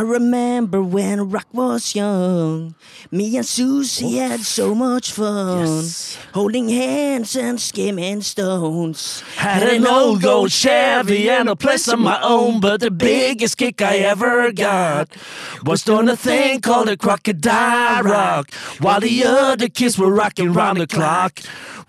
I remember when rock was young. Me and Susie had so much fun. Yes. Holding hands and skimming stones. Had an old gold Chevy and a place of my own, but the biggest kick I ever got was doing a thing called a crocodile rock, while the other kids were rocking round the clock.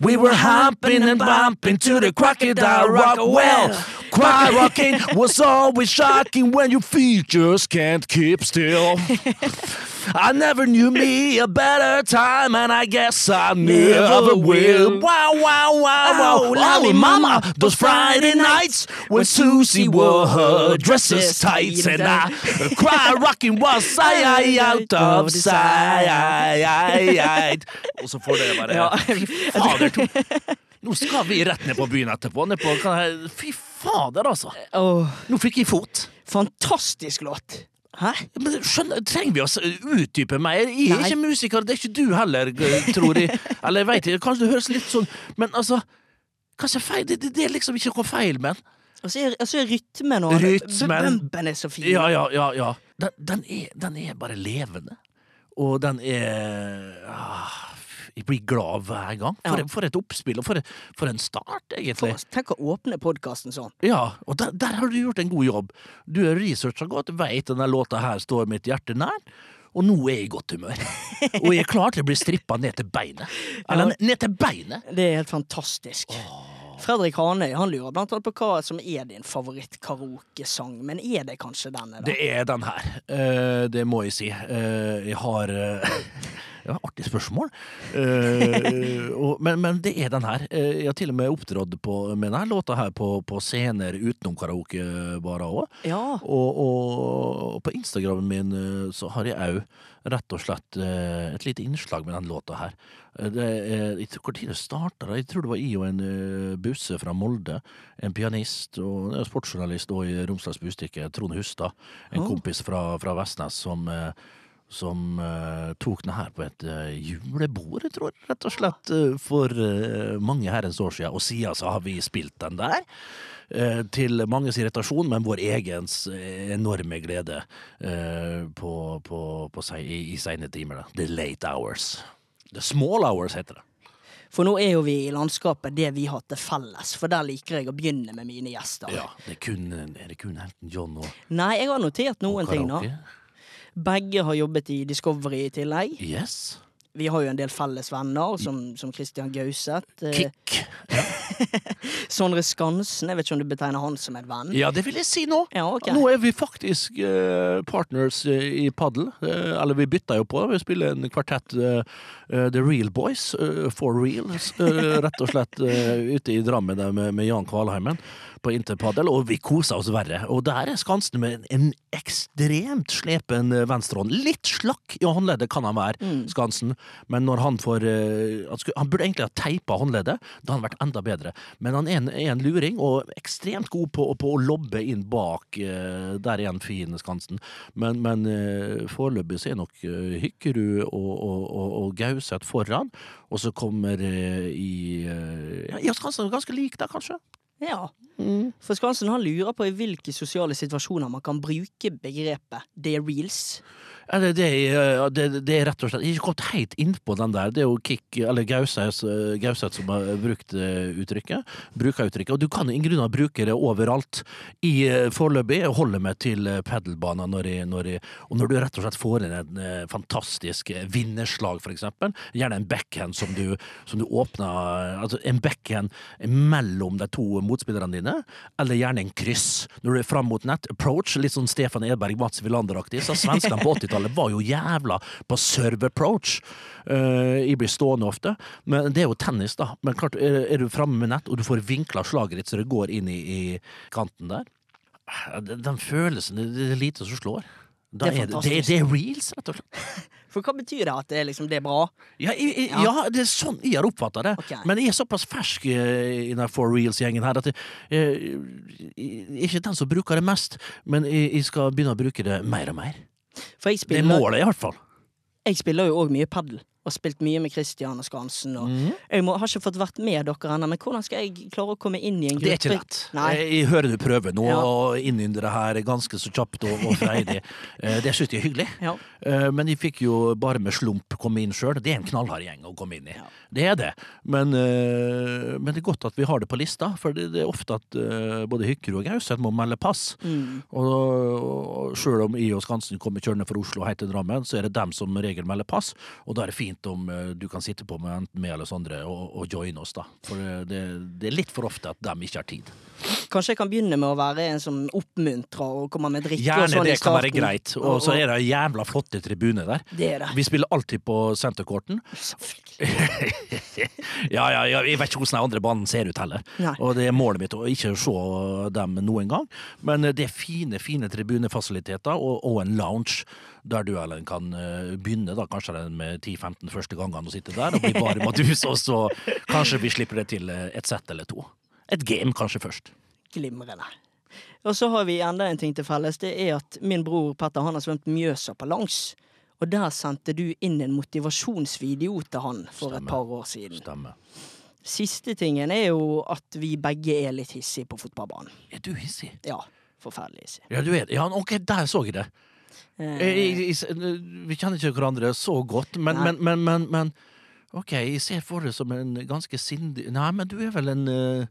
We were humping and bumping to the crocodile rock. Well, quiet rocking was always shocking when your just can't keep still. I never knew me a better time, and I guess I never will. Wow, wow, wow, wow. Oh, Oh, lolly mama, those Friday nights when Susie wore her dresses tights and I cry rocking was I, out of sight. Og så får dere bare. Fader, to. Nå skal vi rett ned på byen etterpå. Ned på, fy fader, altså. Nå fikk jeg fot. fantastisk låt. Hæ? Men skjønner, Trenger vi å utdype mer? Jeg er Nei. ikke musiker, det er ikke du heller, g- tror jeg. Eller jeg veit ikke, kanskje det høres litt sånn Men altså, hva som er feil? Det, det, det er liksom ikke noe feil med den. Og så er, og så er rytmen og Rytmen. Bumpen er så fin. Ja, ja, ja. ja. Den, den, er, den er bare levende. Og den er ah, Jeg blir glad hver gang. For, Ja. for et oppspill, og for, for en start, egentlig. For, tenk å åpne podkasten sånn. Ja, og der, der har du gjort en god jobb. Du har researcha godt, veit denne låta her står mitt hjerte nær. Og nå er jeg i godt humør. Og jeg er klar til å bli strippa ned til beinet. Eller ned til beinet! Det er helt fantastisk. Fredrik Hanøy han lurer blant annet på hva som er din favoritt-karaokesang. Men er det kanskje denne? da? Det er den her. Uh, det må jeg si. Uh, jeg har Ja, artig spørsmål. Uh, og, men, men det er den her. Eh, jeg har til og med opptrådt på- med denne låta her på, på scener utenom karaokebarer òg. Ja. Og, og på Instagramen min eh, så har jeg òg rett og slett et lite innslag med den låta her. Det er, jeg tror, hvor tid det starta? Jeg tror det var i og en busse fra Molde. En pianist og sportsjournalist og i Romsdals Bustikke, Trond Hustad. En Oh. kompis fra, fra Vestnes som som uh, tok den her på et uh, julebord, jeg tror rett og slett, uh, for mange herrens år siden. Og siden så har vi spilt den der. til manges irritasjon, men vår egens enorme glede på, på, på seg, i, i seine timer. da. The late hours. The small hours, heter det. For nå er jo vi i landskapet det vi har til felles, for der liker jeg å begynne med mine gjester. Ja, det er kun, er det kun Elton John og, Nei, jeg har notert noen ting nå. Begge har jobbet i Discovery i tillegg. Yes. Vi har jo en del felles venner, som, som Christian Gauseth. Kick. Kick. Sondre Skansen, jeg vet ikke om du betegner han som en venn? Ja, det vil jeg si nå. Ja, okay. Nå er vi faktisk eh, partners eh, i padel. Eh, eller vi bytta jo på. Vi spiller en kvartett The Real Boys, for real, rett og slett ute i Drammen med, med Jan Kvalheimen på Interpadel, og vi koser oss verre. Og der er Skansen med en ekstremt slepen eh, venstrehånd. Litt slakk i håndleddet kan han være, Mm. Skansen, men når han får han, skulle, han burde egentlig ha teipa håndleddet, da hadde han vært enda bedre. Men han er en, luring, og ekstremt god på, på å lobbe inn bak. uh, der er han fin, Skansen. Men, men uh, foreløpig så er nok uh, Hykkerud og, og, og, og Gauseth foran. Og så kommer uh, i uh, Ja, Skansen er ganske lik der, kanskje. Ja. For Skansen han lurer på i hvilke sosiale situasjoner man kan bruke begrepet 'det. Ja, det, det, det, det er rett og slett Jeg har ikke kommet helt innpå den der. Det er jo Kick, eller Gauseth eh, Gauseth som har brukt eh, uttrykket. Bruker uttrykket. Og du kan i grunnen bruke det overalt. I eh, Foreløpig holder meg til eh, når jeg, når jeg Og når du rett og slett får inn en fantastisk vinnerslag, for eksempel. Gjerne en backhand som du, som du åpner Altså en backhand mellom de to motspillerne dine, eller gjerne en kryss. Når du er fram mot nett, approach, litt sånn Stefan Edberg, Mats Wilander-aktig. Så svenskene på 80-tallet var jo jævla på serve approach. Eh, jeg blir stående ofte. Men det er jo tennis, da. Men klart, er, du framme med nett, og du får vinkla slaget ditt så det går inn i, i kanten der Den, den følelsen, det, er lite som slår. Da Det er er det, det, er reels, rett og slett. For hva betyr det at det liksom, det er bra? Ja, i, i, Ja. ja. det er sånn jeg har oppfatta det. Okay. Men jeg er såpass fersk eh, i den For reels-gjengen her at jeg, jeg, jeg er ikke den som bruker det mest, men jeg, jeg skal begynne å bruke det mer og mer. For jeg Det er målet, i hvert fall. jeg spiller jo òg mye padel. Og spilt mye med Christian og Skansen. Og mm. Jeg må, har ikke fått vært med dere ennå, men hvordan skal jeg klare å komme inn i en gruppe? Det er ikke lett. Nei. Jeg, jeg hører du prøver nå Ja. å innynde det her ganske så kjapt og, og freidig. Eh, det syns jeg er hyggelig. Ja. Eh, Men de fikk jo bare med slump komme inn sjøl. Det er en knallhard gjeng å komme inn i. Ja. Det er det. Men, eh, men det er godt at vi har det på lista, for det, er ofte at eh, både Hykkerud og Gauseth må melde pass. Mm. Og, og sjøl om jeg og Skansen kommer kjørende fra Oslo helt til Drammen, så er det dem som regel melder pass. Og da er det fint om eh, du kan sitte på med enten meg og, og joine oss, da. For det, det, det er litt for ofte at de ikke har tid. Kanskje jeg kan begynne med å være en som oppmuntrer og kommer med drikke og Gjerne sånn det kan være greit. Og så er det jævla flotte tribuner der. Det er det. Vi spiller alltid på senterkorten. Ja, ja, ja, jeg vet ikke hvordan den andre banen ser ut heller. Nei. Og det er målet mitt å ikke se dem noen gang. Men det er fine, fine tribunefasiliteter og, og en lounge. Der du Ellen, kan eh, begynne da, kanskje den med 10-15 første gangene å sitte der og bli varm og dus, og så kanskje vi slipper det til eh, et sett eller to. Et game kanskje først. Glimrende. Og så har vi enda en ting til felles. Det er at min bror Petter han har svømt Mjøsa på langs. Og der sendte du inn en motivasjonsvideo til han for et par år siden. Stemmer. Siste tingen er jo at vi begge er litt hissige på fotballbanen. Er du hissig? Ja, forferdelig hissig. Ja, du er det. Ja, ok, der så jeg det. Eh, Jeg, jeg, jeg, vi kjenner ikke hverandre så godt, men, men, men, men, men Ok, jeg ser for deg som en ganske sindig Nei, men du er vel en eh, ja,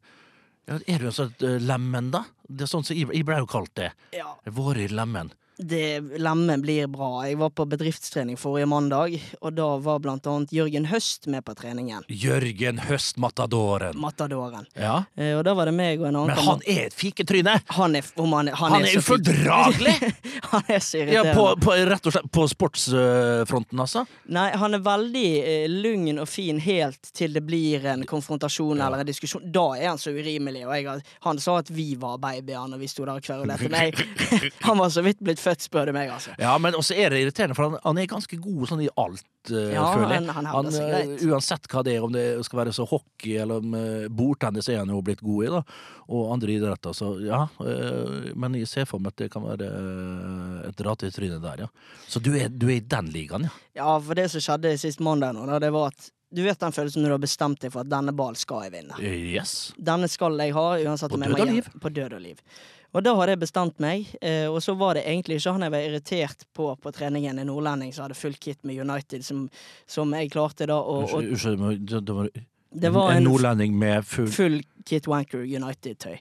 Er du en sånn uh, lemen, da? Det er sånn som jeg, jeg ble jo kalt det. ja, Vårlig lemen. Det lemmen blir bra. Jeg var på bedriftstrening forrige mandag, og da var blant annet Jørgen Høst med på treningen. Jørgen Høst-matadoren. Matadoren. Ja. Eh, og da var det meg og en annen Men han er et fiketryne! han er, om han, han, Han er så ufordragelig! han er så Ja, på, på, rett og slett på sportsfronten, altså. Nei, han er veldig eh, lugn og fin helt til det blir en konfrontasjon Ja. eller en diskusjon. Da er han så urimelig. Og jeg, han sa at vi var babyer når vi sto der og kverulerte. Nei, han var så vidt blitt født, spør du meg, altså. Ja, men også er det irriterende, for han, han er ganske god sånn i alt, uh, Ja, føler jeg. han- han han eh, uansett hva det er, om det skal være så hockey eller om uh, bordtennis er han jo blitt god i, da. Og andre idretter, så ja. Uh, men jeg ser for meg at det kan være et trynet der, ja. Så du er, du er i den ligaen, ja. Ja, for det som skjedde sist mandag nå, da, det var at du vet den følelsen når du har bestemt deg for at denne ballen skal jeg vinne. Yes. Denne skal jeg ha, uansett om jeg må hjem- På død og liv. Og da hadde jeg bestemt meg, eh, og så var det egentlig ikke han jeg var irritert på på treningen, en nordlending som hadde full kit med United, som, som jeg klarte da å Unnskyld, da men det, det var en en nordlending med full full Kit Wanker United-tøy.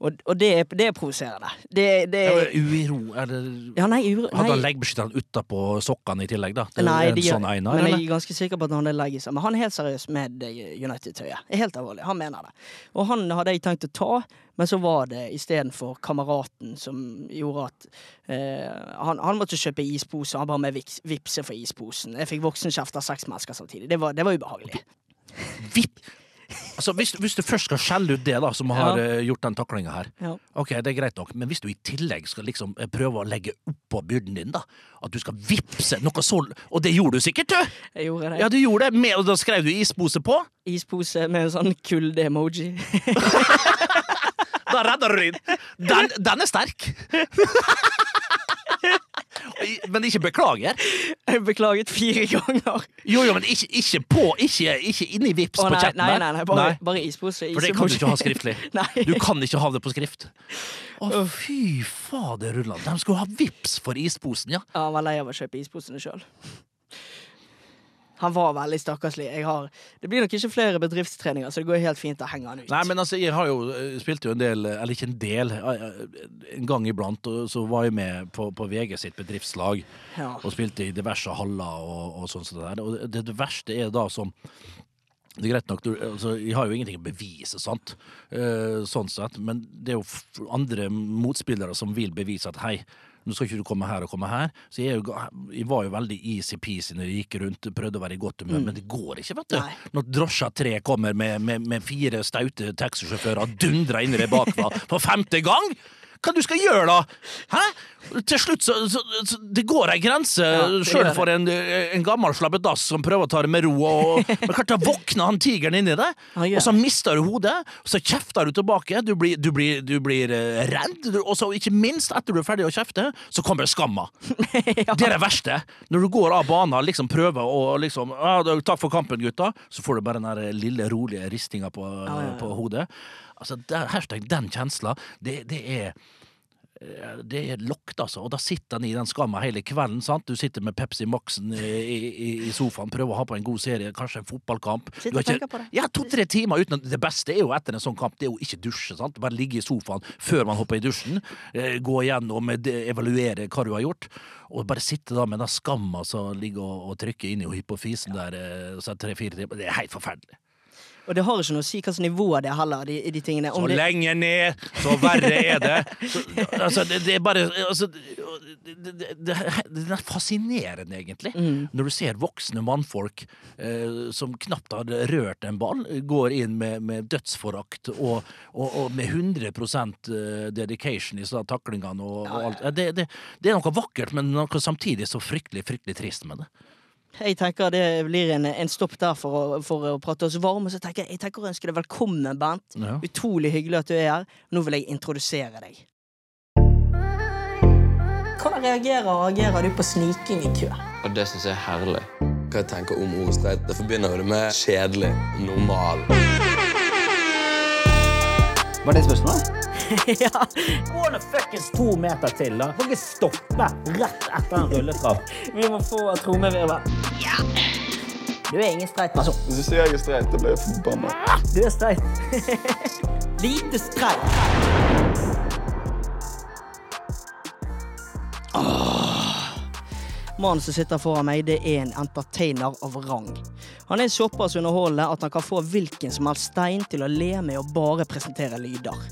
Og, og det, er- det er provoserende. Det, det er Uiro, er det Ja, nei, uro, Hadde han nei, leggbeskytteren utapå sokkene i tillegg, da? Det er nei en de, sånn Einar, men jeg er ganske sikker på at han hadde legget seg. Men han er helt seriøs med United-tøyet. Er Helt alvorlig. Han mener det. Og han hadde jeg tenkt å ta, men så var det istedenfor kameraten som gjorde at eh, han, han måtte kjøpe ispose, han ba meg vipse for isposen. Jeg fikk voksenkjeft av seks mennesker samtidig. Det var, det var ubehagelig. Vipp! Altså, hvis, hvis du først skal skjelle ut det da, som har Ja. uh, gjort den taklinga her, Ja. ok, det er greit nok, men hvis du i tillegg skal liksom eh, prøve å legge oppå byrden din, da, at du skal vippse noe så Og det gjorde du sikkert, du! Jeg gjorde det. Ja, du gjorde det, med, og da skrev du ispose på. Ispose med en sånn kulde-emoji. Da redder du din! Den, den er sterk! men ikke beklager. Jeg beklaget fire ganger. Jo, jo, men ikke, ikke på, ikke, ikke inni vips på chatten nei, nei, nei, bare, bare ispose. For det kan du ikke ha skriftlig. Du kan ikke ha det på skrift. Å, fy fader Rulland. De skulle ha vips for isposen, ja. Ja, han var lei av å kjøpe isposene sjøl. Han var veldig stakkarslig. Har, det blir nok ikke flere bedriftstreninger, så det går helt fint å henge han ut. Nei, men altså, jeg har jo spilt jo en del, eller ikke en del, eh, en gang iblant, og så var jeg med på, på VG sitt bedriftslag ja. og spilte i diverse haller og, og sånn som det der. Og det, det verste er da som det er greit nok, du, altså, Jeg har jo ingenting å bevise, sant? Eh, sånn sett, men det er jo andre motspillere som vil bevise at hei, nå skal ikke du komme her og komme her. Så jeg, jeg var jo veldig easy-peasy når jeg gikk rundt, prøvde å være i godt humør, men det går ikke, vet du. Nei. Når drosja tre kommer med, med, med fire staute taxisjåfører og dundrer inn i det bakfra for femte gang! Hva du skal gjøre, da? Hæ? Til slutt så, så, så Det går ei grense, Ja, sjøl for en, en gammel slabbedass som prøver å ta det med ro. Og, men klart da våkner han tigeren inni deg, ah, yeah. og så mister du hodet. Og så kjefter du tilbake. Du blir, du blir, du blir eh, redd. Og så ikke minst, etter du er ferdig å kjefte, så kommer skamma. Det er det verste. Når du går av banen og liksom prøver å liksom 'Takk for kampen, gutta', så får du bare den der lille, rolige ristinga på, ah, ja, ja. på hodet. Altså, der, hashtag den kjensla, det, det er eh, det er lokt, altså. Og da sitter han i den skamma hele kvelden. sant? Du sitter med Pepsi Max-en i, i, i sofaen, prøver å ha på en god serie, kanskje en fotballkamp. Sitter og tenker på det. Ja, to-tre timer uten Det beste er jo etter en sånn kamp, det er jo ikke dusje. sant? Bare ligge i sofaen før man hopper i dusjen, eh, gå igjennom, evaluere hva du har gjort, og bare sitte da med den skamma som ligger og, og trykker inn i hypofisen der eh, tre-fire timer. Det er helt forferdelig. Og det har ikke noe å si hvilket nivå det er heller, de, de tingene. Så Om det, lenger ned, så verre er det. Så, altså, det, det er bare altså, det, det, er fascinerende, egentlig. Mm. Når du ser voksne mannfolk eh, som knapt har rørt en ball, går inn med, med dødsforakt og, og, og med 100 eh, dedication i taklingene og, og alt. Det er noe vakkert, men noe samtidig så fryktelig, fryktelig trist med det. Jeg tenker det blir en, en stopp der for å, for å prate oss varme. Så tenker jeg, jeg tenker å ønske deg velkommen, Bernt. Ja. Utrolig hyggelig at du er her. Nå vil jeg introdusere deg. Hvordan reagerer og agerer du på sniking i kø? Og det syns jeg er herlig. Hva jeg tenker om ordet streit. Det forbinder jo det med kjedelig, normal. Var det spørsmålet? ja. Gå nå fuckings to meter til, da. Får ikke stoppe rett etter en rulletrapp. Vi må få trommevirvel. Ja. Du er ingen streit person. Hvis du sier jeg er streit, da blir jeg forbanna. Du er streit. Lite streit. Mannen som sitter foran meg, det er en entertainer av rang. Han er såpass underholdende at han kan få hvilken som helst stein til å le med og bare presentere lyder.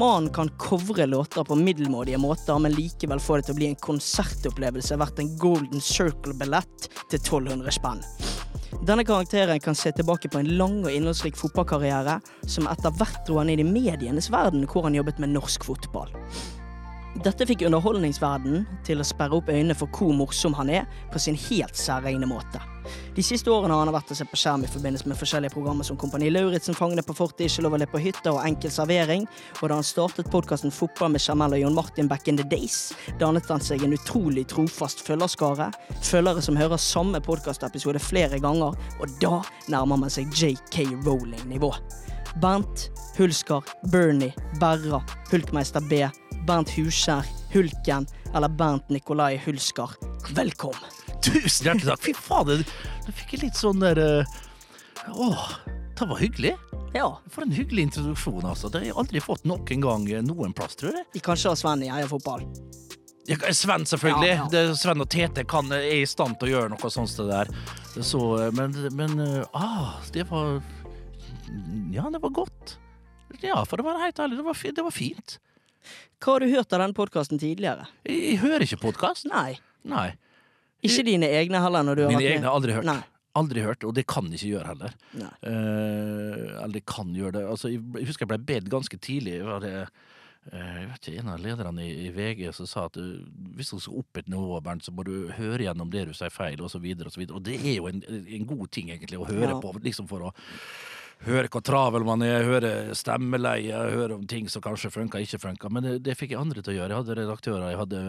Mannen kan covre låter på middelmådige måter, men likevel få det til å bli en konsertopplevelse verdt en Golden Circle-billett til 1200 spenn. Denne karakteren kan se tilbake på en lang og innholdsrik fotballkarriere, som etter hvert dro han inn i medienes verden, hvor han jobbet med norsk fotball. Dette fikk underholdningsverdenen til å sperre opp øynene for hvor morsom han er, på sin helt særegne måte. De siste årene har han vært å se på skjerm i forbindelse med forskjellige programmer som Kompani Lauritzen, Fangene på fortet, Ikke lov å le på hytta og Enkel servering. Og da han startet podkasten Fotball med Jamel og Jon Martin back in the days, dannet han seg en utrolig trofast følgerskare. Følgere som hører samme podkastepisode flere ganger, og da nærmer man seg JK Rowling-nivå. Bernt, Hulsker, Bernie, Berra, Hulkmeister B, Bernt Huskjær, Hulken eller Bernt Nikolai Hulsker. Velkommen! Tusen hjertelig takk! Fy fader, nå fikk jeg litt sånn der eh, Åh, det var hyggelig. Ja, For en hyggelig introduksjon, altså. Det har jeg aldri fått noen gang eh, noen plass, tror jeg. vi har Sven i Heia Fotball. Ja, Sven, selvfølgelig. Ja, ja. Sven og Tete kan, er i stand til å gjøre noe sånt det der. Så, eh, men, men eh, ah, det var Ja, det var godt. Ja, for å være helt ærlig, det var, det var fint. Hva har du hørt av den podkasten tidligere? Jeg, jeg hører ikke podkast. Nei. Nei. Ikke dine egne heller? når du har Mine egne har aldri hørt. Nei. Aldri hørt, og det kan jeg ikke gjøre heller. Eh, eller det kan gjøre det. Altså, jeg, jeg husker jeg ble bedt ganske tidlig. Var det eh, jeg vet ikke, En av lederne i, VG som sa at hvis du skal opp et nivå, Bernt, så må du høre gjennom det du sier feil, osv. Og, så videre, og, så og det er jo en, en god ting, egentlig, å høre Ja. på. liksom for å høre hvor travel man er, hører stemmeleie, hører om ting som kanskje funka, ikke funka. Men det, det fikk jeg andre til å gjøre. Jeg hadde redaktører, jeg hadde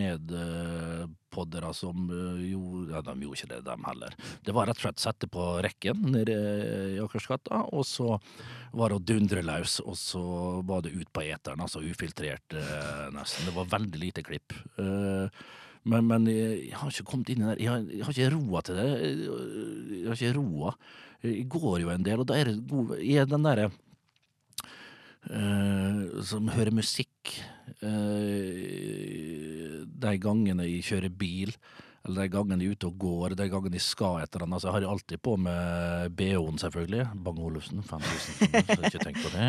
medpoddere som eh, gjorde Ja, de gjorde ikke det, dem heller. Det var rett og slett sette på rekken nede i Akersgata, og så var det å dundre løs, og så var det ut på eteren, altså ufiltrert eh, nesten. Det var veldig lite klipp. Eh, men, men jeg har ikke kommet inn i det. Jeg jeg har ikke roa til det. Jeg har ikke roa. Går jo en del, og da er det er den derre Uh, som hører musikk uh, de gangene jeg kjører bil, eller de gangene jeg er ute og går, de gangene jeg skal et eller annet. Altså, jeg har alltid på med BH-en, selvfølgelig. Bang-Olufsen, 5000 kroner, ikke tenk på det.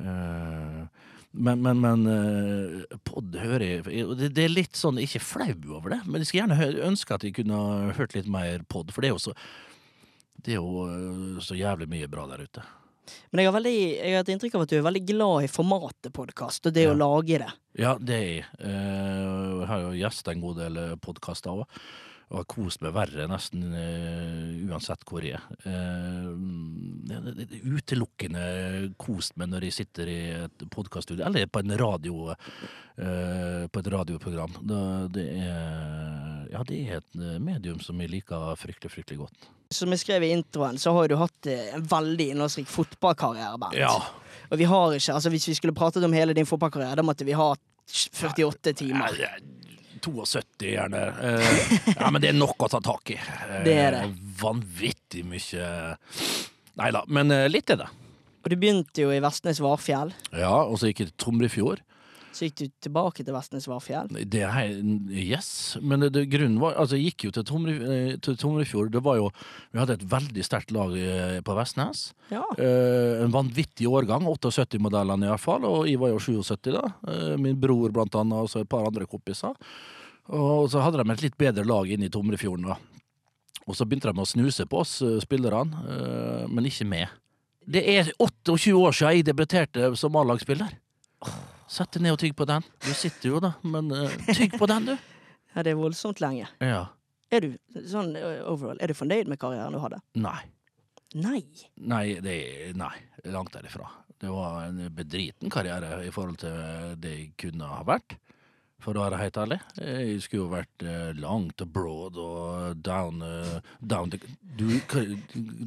Uh, men, men, men pod hører jeg det, det er litt sånn, ikke flau over det, men jeg skulle gjerne ønske at jeg kunne hørt litt mer pod, for det er jo så det er jo øh, så jævlig mye bra der ute. Men jeg har, veldig, jeg har et inntrykk av at du er veldig glad i formatet podkast, og det å lage det. Ja, det er jeg. Eh, Jeg har jo gjest en god del podkaster òg. Og har kost meg verre nesten eh, uansett hvor jeg er. Eh, utelukkende kost meg når jeg sitter i et podkaststudio, eller på en radio eh, på et radioprogram. Det er Ja, det er et eh, medium som jeg liker fryktelig, fryktelig godt. Som jeg skrev i introen, så har du hatt eh, en veldig innholdsrik fotballkarriere, Bernt. Ja. Og vi har ikke, altså Hvis vi skulle pratet om hele din fotballkarriere, da måtte vi ha 48 timer. Ja, 72, gjerne. Eh, ja, men det er nok å ta tak i. Det er det. Vanvittig mye Nei da, men litt er det. Og du begynte jo i Vestnes Varfjell. Ja, og så gikk jeg til Tomrefjord. Så gikk du tilbake til Vestnes Varfjell. Det er Yes, men det, det, grunnen var Altså, jeg gikk jo til, Tomre, eh, til Tomrefjord. Det var jo Vi hadde et veldig sterkt lag eh, på Vestnes. Ja. Eh, en vanvittig årgang, 78-modellene i hvert fall, og jeg var jo 77 da. Eh, min bror blant annet, og så et par andre kompiser. Og så hadde de et litt bedre lag inne i Tomrefjorden da. Og så begynte de å snuse på oss spillerne, men ikke med. Det er 28 år siden jeg debuterte som A-lagsspiller. Sett deg ned og tygg på den. Du sitter jo da, men uh, tygg på den, du. ja, det er voldsomt lenge. Ja. Er du sånn eh, overall, er du fornøyd med karrieren du hadde? Nei. Nei. Nei, det, nei, langt derifra. Det var en bedriten karriere i forhold til det jeg kunne ha vært, for å være helt ærlig. Jeg skulle jo vært eh, langt og broad og down, eh, down the, Du,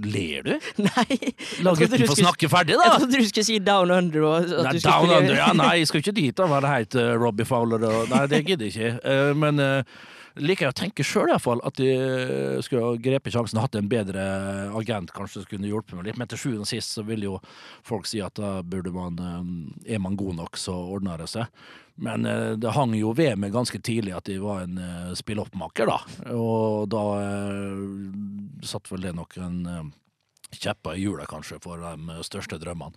ler du? Nei. La gutten få snakke ferdig, Jeg trodde du skulle si down under. Og at Nei, du skulle down under, ja, nei, jeg skal ikke dit og være helt uh, Robbie Fowler. Og, nei, det gidder jeg ikke. Uh, men uh, liker jeg å tenke sjøl iallfall at jeg skulle ha grepet sjansen og hatt en bedre agent kanskje som kunne hjulpet meg litt. Men til sjuende og sist så vil jo folk si at da burde man eh, Er man god nok, så ordner det seg. Men eh, det hang jo ved meg ganske tidlig at jeg var en uh, spilloppmaker, da. Og da eh, satt vel det nok en uh, kjepper i hjulet, kanskje, for de største drømmene.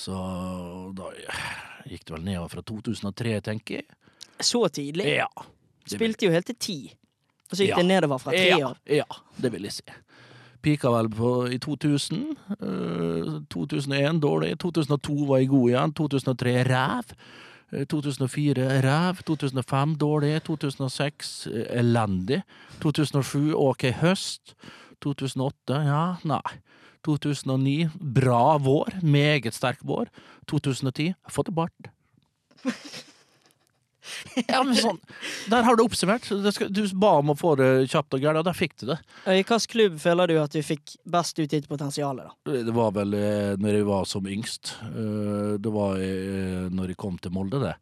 Så da gikk det vel nedover fra 2003, tenker jeg. Så tidlig. Ja. Vil- Spilte jo helt til ti. Og så gikk Ja. det nedover fra tre år. Ja, det vil jeg si. Pika vel på, i 2000. Uh, 2001 dårlig. 2002 var jeg god igjen. 2003 ræv. Eh, 2004 ræv. 2005 dårlig. 2006 eh, elendig. 2007 ok høst. 2008 ja, nei. 2009 bra vår. Meget sterk vår. 2010 fått det bart. Ja, men sånn, Der har du oppsummert. Du ba om å få det kjapt og gærent, og der fikk du det. I hvilken klubb føler du at du fikk best ut ditt potensial? Det var vel eh, når jeg var som yngst. Eh, Det var eh, når jeg kom til Molde, det.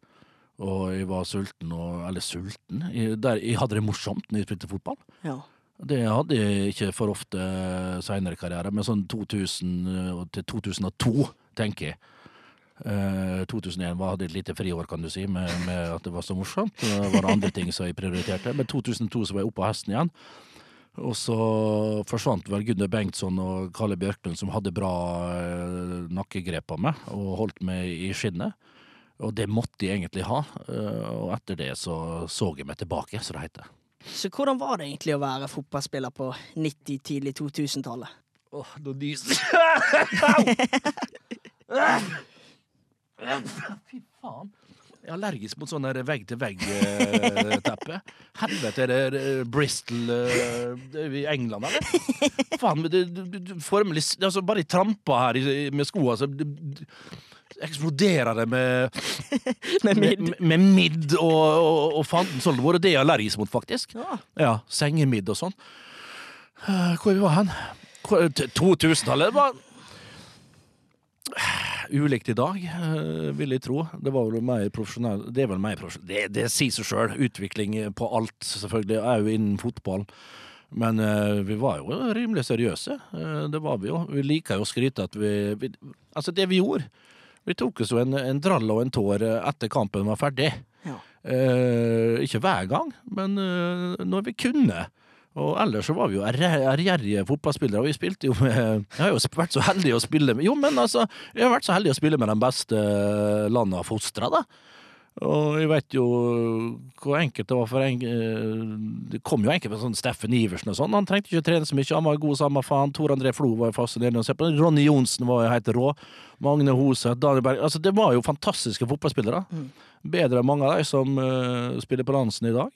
Og jeg var sulten, og, eller sulten jeg, der, jeg hadde det morsomt når jeg spilte fotball. Ja. Det hadde jeg ikke for ofte seinere i karriere, men sånn 2000 til 2002, tenker jeg. Eh, 2001 var, hadde et lite friår, kan du si, med, med at det var så morsomt. Det var andre ting som jeg prioriterte. Men 2002 så var jeg oppe på hesten igjen. Og så forsvant vel Gunnar Bengtsson og Kalle Bjørklund, som hadde bra eh, nakkegrep på meg og holdt meg i skinnet. Og det måtte jeg egentlig ha. eh, og etter det så så jeg meg tilbake, som det heter. Så hvordan var det egentlig å være fotballspiller på 90-, tidlig 2000-tallet? Åh, nå nyser jeg. Fy faen. Jeg er allergisk mot sånn vegg-til-vegg-teppe. Helvete, er det Bristol eh, i England, eller? Faen, det, det, det formelig altså Bare jeg tramper her med skoa, så eksploderer det med Med midd? Med, med midd og, og, og fanden sånn. Det er jeg allergisk mot, faktisk. Ja. Ja, sengemidd og sånn. Eh, Hvor vi var hen? Hvor- t- 2000-tallet var ulikt i dag, eh, vil jeg tro. Det var vel mer profesjonell Det er vel mer profesjonell Det, det sier seg sjøl. Utvikling på alt, selvfølgelig. Er jo innen fotball. Men uh, vi var jo rimelig seriøse. Uh, det var vi jo. Vi liker jo å skryte at vi, vi Altså, det vi gjorde Vi tok oss jo en, en drall og en tår etter kampen var ferdig. Ja. Uh, ikke hver gang, men når vi kunne. Og ellers så var vi jo ærgjer- ærgjerrige fotballspillere, og vi spilte jo med Jeg har jo vært så heldig å spille med Jo, men altså, jeg har vært så heldig å spille med de beste landa fostra, da. Og jeg vet jo hvor enkelt det var for en eh, Det kom jo enkelt med sånn Steffen Iversen og sånn. Han trengte ikke trene så mye, han var god samme faen. Tor André Flo var jo fascinerende å se på. Ronny Johnsen var jo helt rå. Magne Hoseth, Daniel Berg Altså, det var jo fantastiske fotballspillere. Bedre enn mange av de som uh, spiller på Lansen i dag.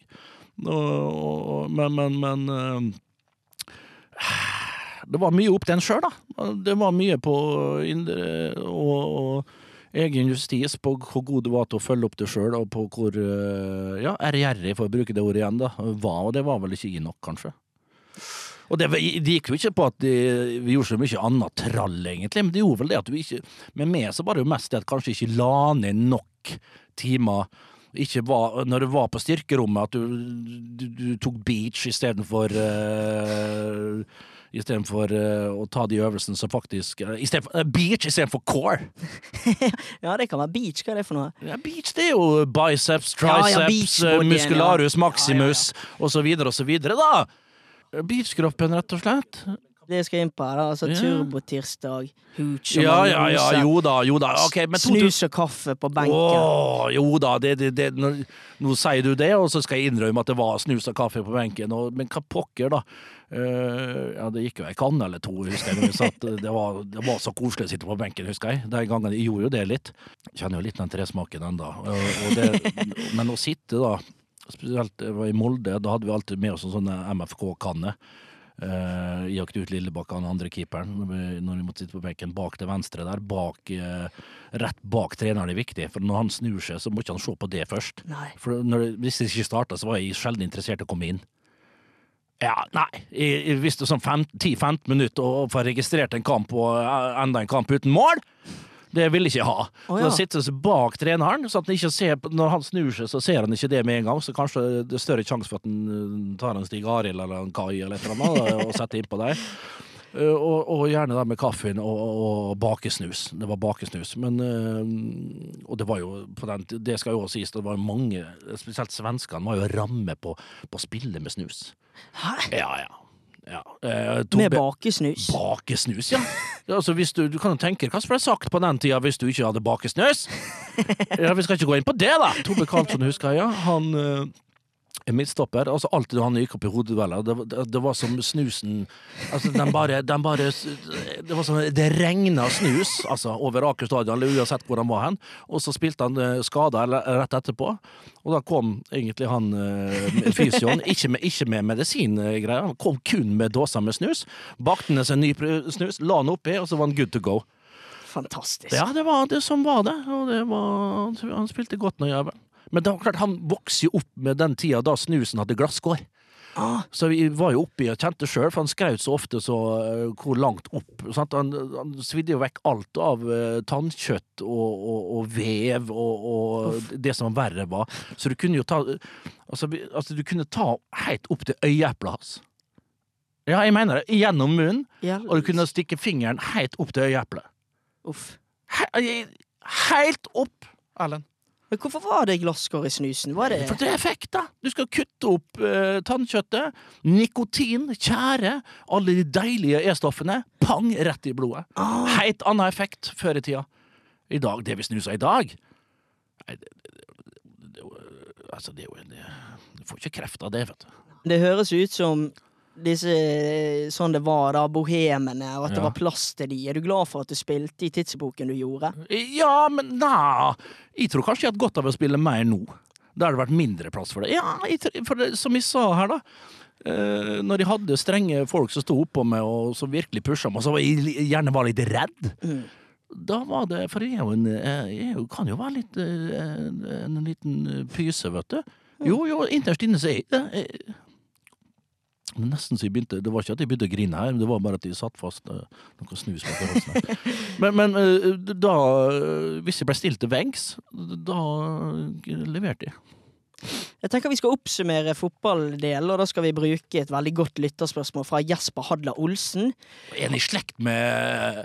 Og, men, men, men eh, det var mye opp til en sjøl, da. Det var mye på indre og, og egen justis på hvor god du var til å følge opp det sjøl, og på hvor eh, ja, ærgjerrig, for å bruke det ordet igjen, da, var. Og det var vel ikke i nok, kanskje. Og det, det gikk jo ikke på at de, vi gjorde så mye annet trall, egentlig, men det gjorde vel det at vi ikke Med meg så var det jo mest det at kanskje ikke la ned nok timer. Ikke var, når du var på styrkerommet, at du, du, du tok beach istedenfor uh, Istedenfor uh, å ta de øvelsene som faktisk uh, i for, uh, Beach istedenfor core! Ja, det kan være beach. Hva er det for noe? Ja, beach det er jo biceps, Ja, ja, triceps, eh, muscularus ja. maximus så videre og så videre, da! Beachkroppen, rett og slett. Det jeg skal inn på da. Altså Ja. turbotirsdag, hooch og Ja, ja, ja, jo da, jo da. Okay, men Snus og kaffe på benken. Åh, jo da, det, det, det, nå, nå sier du det, og så skal jeg innrømme at det var snus og kaffe på benken. Og, men hva pokker, da? Uh, ja, det gikk jo ei kanne eller to, husker jeg. satt. Det var, det var så koselig å sitte på benken, husker jeg. Den gangen jeg gjorde jo det litt. Kjenner jo litt den tresmaken ennå. Men å sitte, da, spesielt i Molde, da hadde vi alltid med oss en sånn MFK-kanne. Uh, Jakte ut Lillebakk, han andre keeperen, når vi, når vi måtte sitte på benken bak til venstre der. Bak, uh, rett bak treneren er viktig, for når han snur seg, så må ikke han se på det først. Nei. For når, hvis det ikke starta, så var jeg sjelden interessert i å komme inn. Ja, nei, jeg, visste sånn 10-15 minutter å få registrert en kamp og eh, enda en kamp uten mål. Det ville jeg ikke ha. Oh, ja. Så sitte seg bak treneren, så ikke ser, når han snur seg, så ser han ikke det med en gang. Så kanskje det er større sjanse for at han eh, tar en Stig Arild eller en Kai eller et eller annet og setter innpå der. Eh, Og, og gjerne da med kaffen og, og bakesnus. Det var bakesnus. Men eh, Og det var jo på den Det skal jo også sies, det var mange, spesielt svenskene, var jo ramme på, på spillet med snus. Hæ? Ja, ja. Ja. Eh, Med bakesnus? Bakesnus, ja. Altså, hvis du, du kan jo tenke hva som ble sagt på den tida hvis du ikke hadde bakesnus. Ja, Vi skal ikke gå inn på det, da. Tobbe Karlsson husker jeg. ja. Han eh, er midtstopper. Altså, alltid han gikk opp i hodedueller, det, det, det var som snusen Altså, den bare, den bare Det var som Det regna snus altså, over Aker stadion, eller uansett hvor han var hen. Og så spilte han uh, skada rett etterpå. Og da kom egentlig han uh, fysioen, ikke med, ikke med medisingreier, han kom kun med dåser med snus. Bakte ned seg ny snus, la den oppi, og så var han good to go. Fantastisk. Ja, det var det som var det. Og det var, han spilte godt nå, jævel. Men var klart, han vokste jo opp med den tida da snusen hadde glasskår. Ah, Så vi var jo oppi og kjente sjøl, for han skraut så ofte så uh, hvor langt opp. Sant? Han, han svidde jo vekk alt av uh, tannkjøtt og, og, og vev og, og det som verre var. Så du kunne jo ta Altså, altså du kunne ta helt opp til øyeeplet hans. Ja, jeg mener det. Gjennom munnen. ja. Og du kunne stikke fingeren helt opp til øyeeplet. Uff. He helt opp, Erlend. Men hvorfor var det glasskår i snusen? Var det For det er effekt, da. Du skal kutte opp eh, tannkjøttet. Nikotin, tjære, alle de deilige E-stoffene. Pang, rett i blodet. ah, Helt annen effekt før i tida. I dag, det vi snuser i dag Nei, det, det, det, Altså, det er jo en Du får ikke kreft av det, vet du. Det høres ut som disse sånn det var da, bohemene, og at det var plass til de. Er du glad for at du spilte i tidsepoken du gjorde? Ja, men nei Jeg tror kanskje jeg har hatt godt av å spille mer nå. Da har det vært mindre plass for det. Ja, jeg, for det, som jeg sa her, da. Uh, når jeg hadde strenge folk som sto oppå meg og som virkelig pusha meg, og så var jeg gjerne var litt redd. Mm. Da var det For jeg en eh, Jeg kan jo være litt eh, en, en liten eh, pyse, vet du. Jo, jo, innerst inne så er jeg det. Men Nesten så jeg begynte Det var ikke at jeg begynte å grine her, det var bare at jeg satt fast uh, noe snus bak halsen. Men, men uh, da eh, Hvis jeg ble stilt til veggs, da leverte jeg. Jeg tenker vi skal oppsummere fotballdelen, og da skal vi bruke et veldig godt lytterspørsmål fra Jesper Hadler Olsen. Er han i slekt med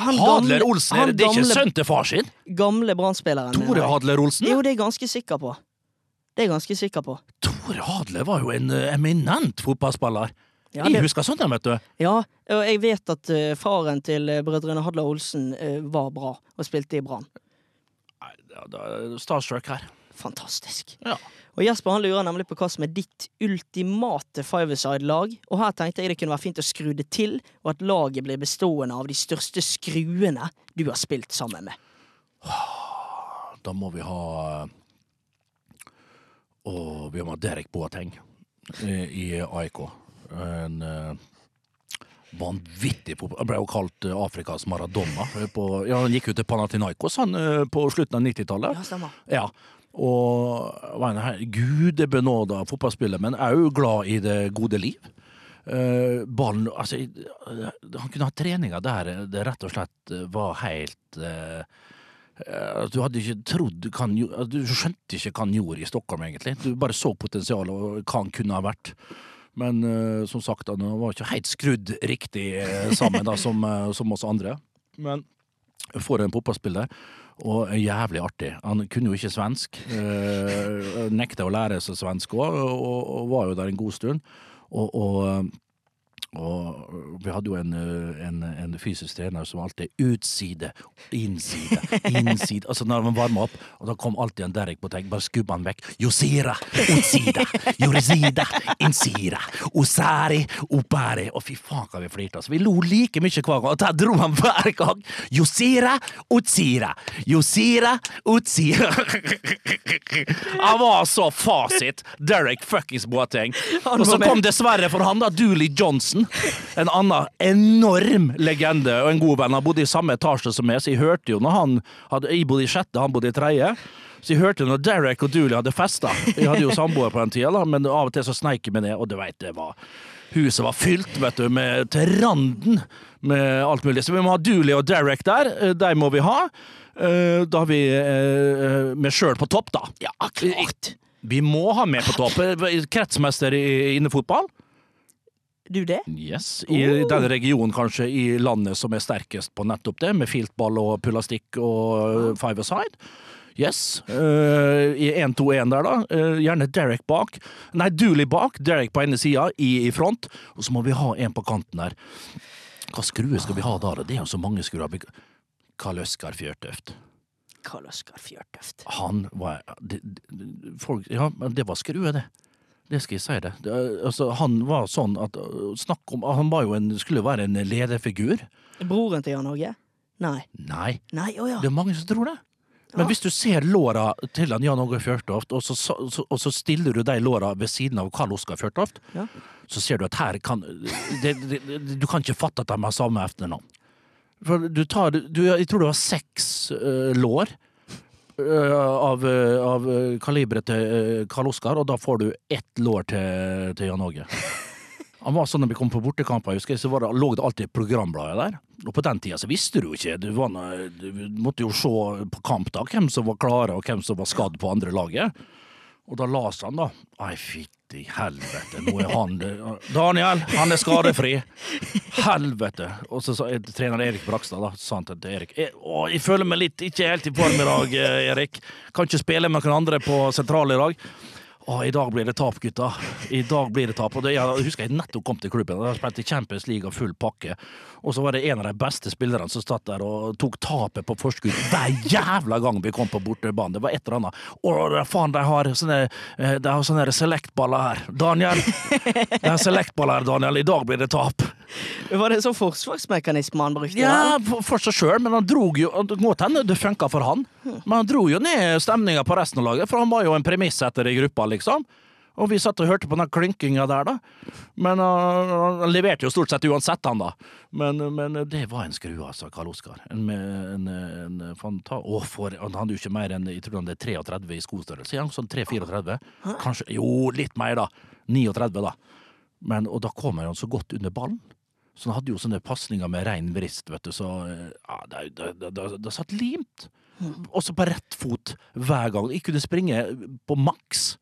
Han Hadler Olsen? han Er det ikke gamle- sønnen til far sin? Gamle Brann-spilleren. Tore. Hadler Olsen? Jo, det er jeg ganske sikker på. Det er jeg ganske sikker på. Tore Hadler var jo en eh, eminent fotballspiller. Ja, jeg det, husker sånt, vet du. ja og jeg vet at eh, faren til eh, brødrene Hadle Olsen var bra og spilte i Brann. Nei, det er starstruck her. fantastisk. Ja. Og Jesper han lurer nemlig på hva som er ditt ultimate five-a-side-lag. Og her tenkte jeg det kunne være fint å skru det til, og at laget blir bestående av de største skruene du har spilt sammen med. Da må vi ha Og vi har med Derek Boateng i, i AIK. En eh, vanvittig populær Han ble jo kalt eh, Afrikas Maradona. På, ja, han gikk jo til Panathinaikos han, eh, på slutten av 90-tallet. Ja. Og var en her gudebenåda fotballspiller, men òg glad i det gode liv. Eh, ballen Altså, eh, han kunne ha treninger der det rett og slett eh, var helt eh, eh, Du hadde ikke trodd Du skjønte ikke hva han gjorde i Stockholm, egentlig. Du bare så potensialet og hva han kunne ha vært. Men eh, som sagt, han var ikke helt skrudd riktig eh, sammen da, som, eh, som oss andre. Men for en fotballspiller. Og jævlig artig. Han kunne jo ikke svensk. Eh, nekta å lære seg svensk òg, og, og var jo der en god stund. Og, og, og vi hadde jo en, en, en fysisk trener som alltid utside, innside, innside. Altså når man varma opp, og da kom alltid en Derek på tenk, bare skubba han vekk. Josira, utsida, jorisida, insira, osari, opari. Og fy faen hva vi flirte. Altså, vi lo like mye hver gang, og der dro han hver gang. Josira, utsira, josira, utsira. Han var så fasit. Derek fuckings Boateng. Og så kom dessverre for han da Dooley Johnson. En annen enorm legende og en god venn. Han bodde i samme etasje som meg, så jeg hørte jo når han hadde, Jeg bodde i sjette, han bodde i tredje. Så jeg hørte når Derek og Dooley hadde festa. Jeg hadde jo samboer på den tida, men av og til så sneik jeg meg ned, og du veit det var Huset var fylt vet du, med til randen med alt mulig. Så vi må ha Dooley og Derek der. Eh, De må vi ha. Eh, Da har vi med meg sjøl på topp, da. Ja, klart! Vi må ha med på topp. Eh, Kretsmester i innefotball. Du det? Yes, I den regionen kanskje i landet som er sterkest på nettopp det, med filtball og pulastikk og five aside. Yes. Uh, I 1-2-1 der, da. Uh, gjerne Derek bak. Nei, Dooley bak, Derek på ene sida, i, i front. Og så må vi ha en på kanten her. Hva skrue skal vi ha da? Det er jo så mange skruer. Karl Øskar Fjørtøft. Karl Øskar Fjørtøft. Han var det, folk, Ja, det var skrue, det. Det skal jeg si det. det altså, han var sånn at uh, Snakk om Han var jo en, skulle være en lederfigur. Broren til Jan Åge? Nei. Nei, Nei, oh ja. det er mange som tror det. Men Ja. hvis du ser låra til han Jan Åge Fjørtoft, og så, så, og så stiller du de låra ved siden av Karl Oskar Fjørtoft, Ja. så ser du at her kan det, det, Du kan ikke fatte at de har samme etternavn. For du tar du, Jeg tror det var seks uh, lår av, eh, av eh, kaliberet til Karl Oskar, og da får du ett lår til, til Jan Åge. Han var sånn når vi kom på bortekamper, jeg så var det, lå det alltid programbladet der. Og på den tida så visste du jo ikke. Du, var, du måtte jo se på kamp da, hvem som var klare og hvem som var skadd på andre laget. Og da las han, da. Ai, fytti helvete, nå er han Daniel, han er skadefri! Helvete! Og så sa trener Erik Brakstad, da, sa han til Erik «Jeg- Å, jeg føler meg litt ikke helt i form i dag, eh, Erik. Kan ikke spille med noen andre på sentral i dag. Å, I dag blir det tap, gutta. I dag blir det tap. Og det, jeg husker jeg nettopp kom til klubben. Jeg spilte Champions League og full pakke. Og så var det en av de beste spillerne som satt der og tok tapet på forskudd hver jævla gang vi kom på bortebane. Det var et eller annet. Å, faen, de har sånne, eh, de sånne select-baller her. Daniel! De har select-baller her, Daniel. I dag blir det tap. Var det en sånn forsvarsmekanisme han brukte? Ja, for, for seg sjøl, men han drog jo må hende det funka for han, men han dro jo ned stemninga på resten av laget, for han var jo en premissetter i gruppa, liksom. Og vi satt og hørte på den klynkinga der, da. Men uh, han leverte jo stort sett uansett, han da. Men, men det var en skrue, altså, Karl Oskar. En, en, en fanta... Å, for Han hadde jo ikke mer enn jeg tror han det er 33 i skostørrelse. Ja, sånn 3-34. Kanskje Jo, litt mer, da. 39, da. Men, og da kommer han så godt under ballen. Så han hadde jo sånne pasninger med rein vrist, vet du, så eh, ja, det, det, det, det, satt limt. Også på rett fot hver gang. Jeg kunne springe på maks.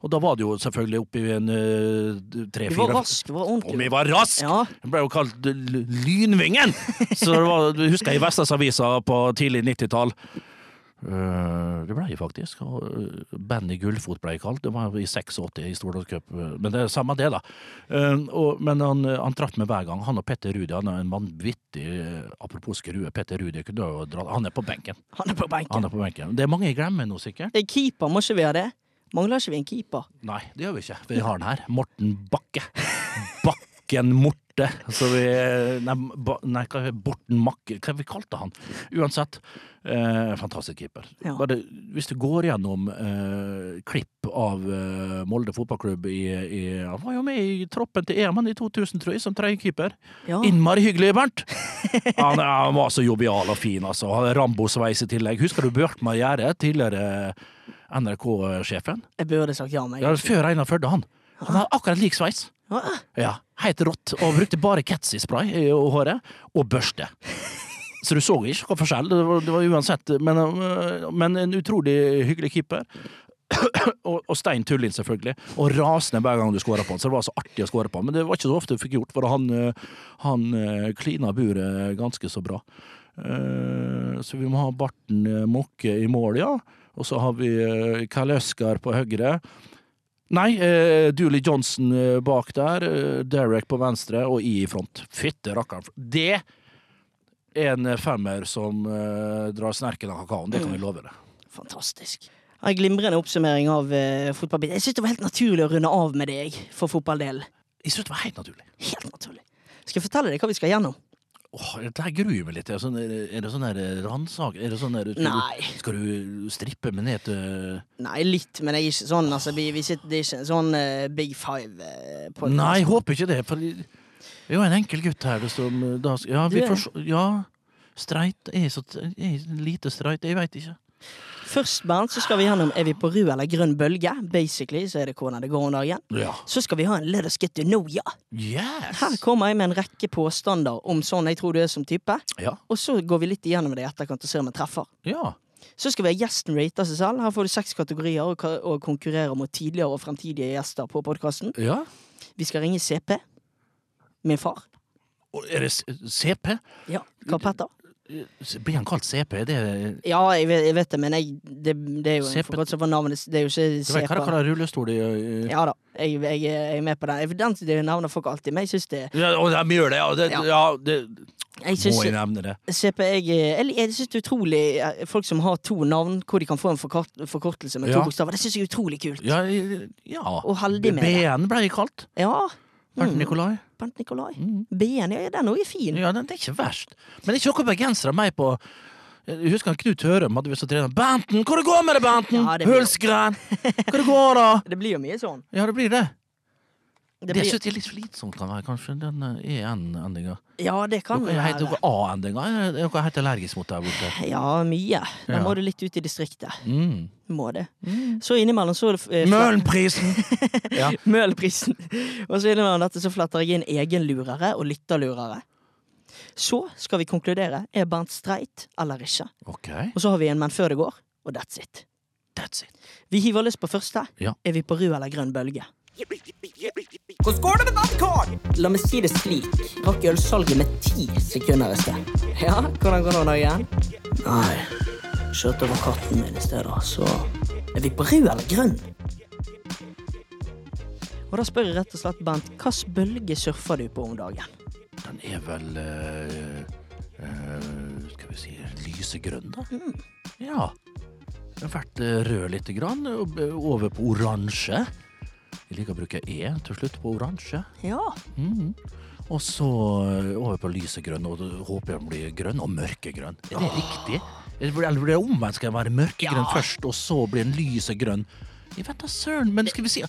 Og da var det jo selvfølgelig oppi en uh, tre-fire Du var rask, du var Og vi var rask! Ja. Det ble jo kalt Lynvingen! Så det var, husker jeg i Vestlandsavisa Avisa på tidlig 90-tall. Eh, det ble faktisk. eh, Benny Gullfot ble jeg kalt. Det var i 86 i Stordalscup. Cup. Men det er samme det, da. Eh, og, men han, han traff meg hver gang. Han og Petter Rudi han er en vanvittig eh, Apropos skrue, Petter Rudi kunne jo dra Han er på benken. Han er på benken. Han er på benken. Det er mange jeg glemmer nå, sikkert. Det er keeper, må ikke vi ha det? Mangler ikke vi en keeper? Nei, det gjør vi ikke. Vi har den her. Morten Bakke. Bakken Morte. Så vi Nei, nei hva Borten Makke Hva vi kalte han? Uansett. Eh, fantastisk keeper. Ja. Bare, hvis du går gjennom eh, klipp av eh, Molde fotballklubb i, i Han var jo med i troppen til EM i 2000, tror jeg, som tredjekeeper. Ja. Innmari hyggelig, Bernt! Han, han var så jovial og fin, altså. Han hadde Rambo-sveis i tillegg. Husker du Bjørkmar Gjerde, tidligere NRK-sjefen? Jeg burde sagt ja, men Ja, før Einar Førde, han. Han har akkurat lik sveis. Ja, Helt rått. Og brukte bare Ketsi-spray i håret. Og børste. Så du så ikke hva forskjell. Det var, det var uansett men, øh, men en utrolig hyggelig keeper. og, og Stein Tullin, selvfølgelig. Og rasende hver gang du skåra på han. Så det var så artig å skåre på han. Men det var ikke så ofte du fikk gjort, for han, øh, han øh, klina buret ganske så bra. Så vi må ha Barten Mokke i mål, ja. Og så har vi Karl Øskar på høyre. Nei, eh, Dooley Johnson eh, bak der, eh, Derek på venstre og I i front. Fytte rakkeren. Det er en femmer som eh, drar snerken av kakaoen, det kan vi love deg. fantastisk. En glimrende oppsummering av uh, fotballbiten. Jeg syns det var helt naturlig å runde av med deg for fotballdelen. Jeg synes det var helt naturlig. Helt naturlig. Skal jeg fortelle deg hva vi skal gjennom? Åh, det her gruer jeg meg litt. Er det sånn, er det sånn der ransak? Er det sånn der, skal, Nei. Du, skal du strippe meg ned til Nei, litt, men jeg er ikke sånn. Altså, vi, vi sitter, det er ikke en sånn eh, Big Five. Uh, Nei, jeg håper ikke det. For det er jo en enkel gutt her. Det som, da, ja, Du vi er- får, se- ja, streit er så er lite streit. Jeg veit ikke. Først, Bernt, så skal vi gjennom Er vi på rød eller grønn bølge. Basically så er det hvordan det går om dagen. Ja. Så skal vi ha en Let us get to know ya. Yes! Her kommer jeg med en rekke påstander om sånn jeg tror du er som type. Ja. Og så går vi litt igjennom det i etterkant og ser om jeg treffer. ja. Så skal vi ha gjesten rate seg selv. Her får du seks kategorier og, og konkurrerer mot tidligere og fremtidige gjester på podkasten. Ja. Vi skal ringe CP. Min far. Er det CP? Ja, Karl Petter. Blir han kalt CP? Det, Ja, jeg vet, jeg vet det, men jeg, det, det er jo CP. som for navnet. Det er jo ikke vet hva CP. rullestol i- Ja da, jeg, jeg, jeg er med på den. Den det navnet folk alltid, men jeg syns det ja, Og de gjør det, ja. Det, Ja. ja det, Jeg må jeg nevne det. CP jeg, jeg, jeg synes det er utrolig eh, Folk som har to navn, hvor de kan få en forkort, forkortelse med to Ja. bokstaver. Det syns jeg er utrolig kult. Ja, ja. Og heldig med det. BN ble jeg kalt. Ja. Bernt Mm. Nikolai. Bernt Nikolai. Mm. BN, ja, den òg er fin. Ja, den, det er ikke verst. Men det er ikke noe bergensere meg på jeg husker Knut Hørum hadde visst trener Benten, hvor det går med det, Benten? Ja, det blir- Hulsgren! Hvor det går, da? Det blir jo mye sånn. Ja, det blir det. Det Det, blir, synes jeg er litt slitsomt, kan være, kanskje, den eh, EN-endinga. ja, det kan Dere heter være. dere A-endinga? Er dere helt allergisk mot der borte? Ja, mye. Da Ja. må du litt ut i distriktet. Mm. Må det. Så innimellom så eh, Møhlenprisen! ja. Møhlenprisen. Og så innimellom dette så fletter jeg inn egenlurere og lytterlurere. Så skal vi konkludere. Er Bernt streit eller ikke? Ok, Og så har vi en Men før det går, og that's it. that's it. Vi hiver løs på første. Ja. Er vi på rød eller grønn bølge? Hvordan går det med badkar? La meg si det slik. Rakk ølsalget med ti sekunder i sted. Ja, hvordan går det nå igjen? Nei, kjørte over katten min i stedet, så er vi på rød eller grønn? Og da spør jeg rett og slett, Bent, hvilken bølge surfer du på om dagen? Den er vel eh, eh, Skal vi si lysegrønn, da? Ja. Den har vært eh, rød lite grann, over på oransje. Jeg liker å bruke E til slutt på oransje. Ja. Mhm. Og så eh, over på lysegrønn, og håper jeg den blir grønn, og mørkegrønn. Er det riktig? Eller blir- det omvendt? Skal den være mørkegrønn Ja. først, og så blir den lysegrønn? Jeg vet da søren, men skal vi si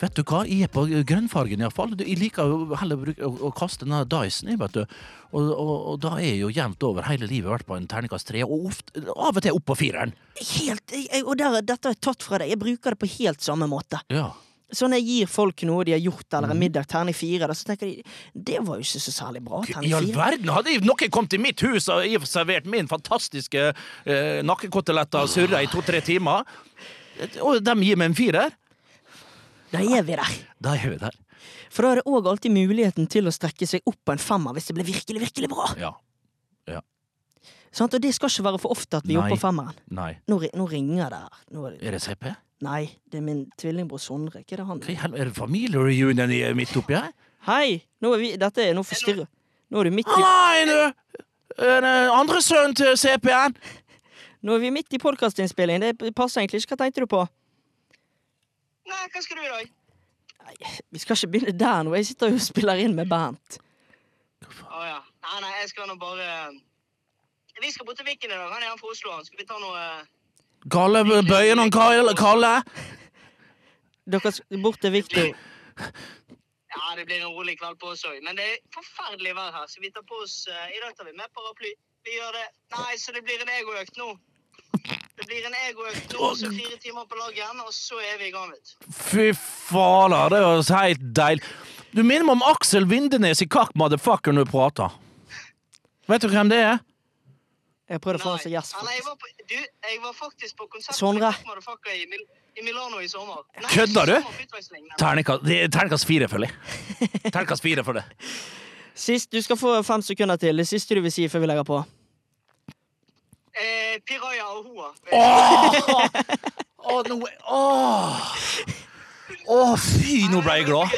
Vet du hva, jeg er på grønnfargen iallfall. Jeg liker jo heller å, bruke, å, å kaste denne Dyson, vet du. Og, og, og da er jeg jo jevnt over hele livet vært på en terningkast tre, og ofte, av og til opp på fireren. Helt, jeg, jeg- og der, dette har jeg tatt fra deg. Jeg bruker det på helt samme måte. Ja. Så når jeg gir folk noe de har gjort, eller en middag, terning fire, så tenker de det var jo ikke så særlig bra. I all verden! Hadde noen kommet til mitt hus og servert min fantastiske eh, nakkekoteletter og surra i to-tre timer, og de gir meg en firer, Da er vi der. da er vi der. For da er det òg alltid muligheten til å strekke seg opp på en femmer hvis det blir virkelig, virkelig bra. Ja. Sant? Og det skal ikke være for ofte at vi er oppe på femmeren. Nei. Nå, nå ringer det her. Er Er det CP? Nei, det er min tvillingbror Sondre. Hva er det han Hva Er det familiereunion i- midt oppi her? Hei! Nå er vi, dette er, nå forstyrrer Nå er du midt i, Nei, du! Den andre sønnen til CP-en! nå er vi midt i podkastinnspilling. Det passer egentlig ikke. Hva tenkte du på? Nei, hva skal du i dag? Nei, vi skal ikke begynne der nå. Jeg sitter jo og spiller inn med Bernt. Å ja. Nei, nei, jeg skal nå bare Vi skal bort til Viken i dag. Han er han fra Oslo. Skal vi ta noe Kalle bøye noen Kalle, Kalle. Dere bort til viktig Ja, det blir en rolig kveld på oss òg. Men det er forferdelig vær her, så vi tar på oss uh, I dag tar vi med paraply. Vi gjør det. Nei, så det blir en egoøkt nå. Det blir en egoøkt nå, så fire timer på lag igjen, og så er vi i gang, vet du. Fy fader, det høres så helt deilig. Du minner meg om Aksel Vindenes i Kakk Motherfucker når du prater. Vet du hvem det er? Jeg prøvde å få han som Nei. gjest. Jeg var du, jeg var faktisk på konsert Sondre. i, Mil i Milano i sommer. Nei, Kødder du? Terningkast er fire, føler jeg. Terningkast fire for det. Sist, du skal få fem sekunder til. Det siste du vil si før vi legger på. Eh, Piraya og Hoa. Å, nå Åh! Å, fy, nå ble jeg glad.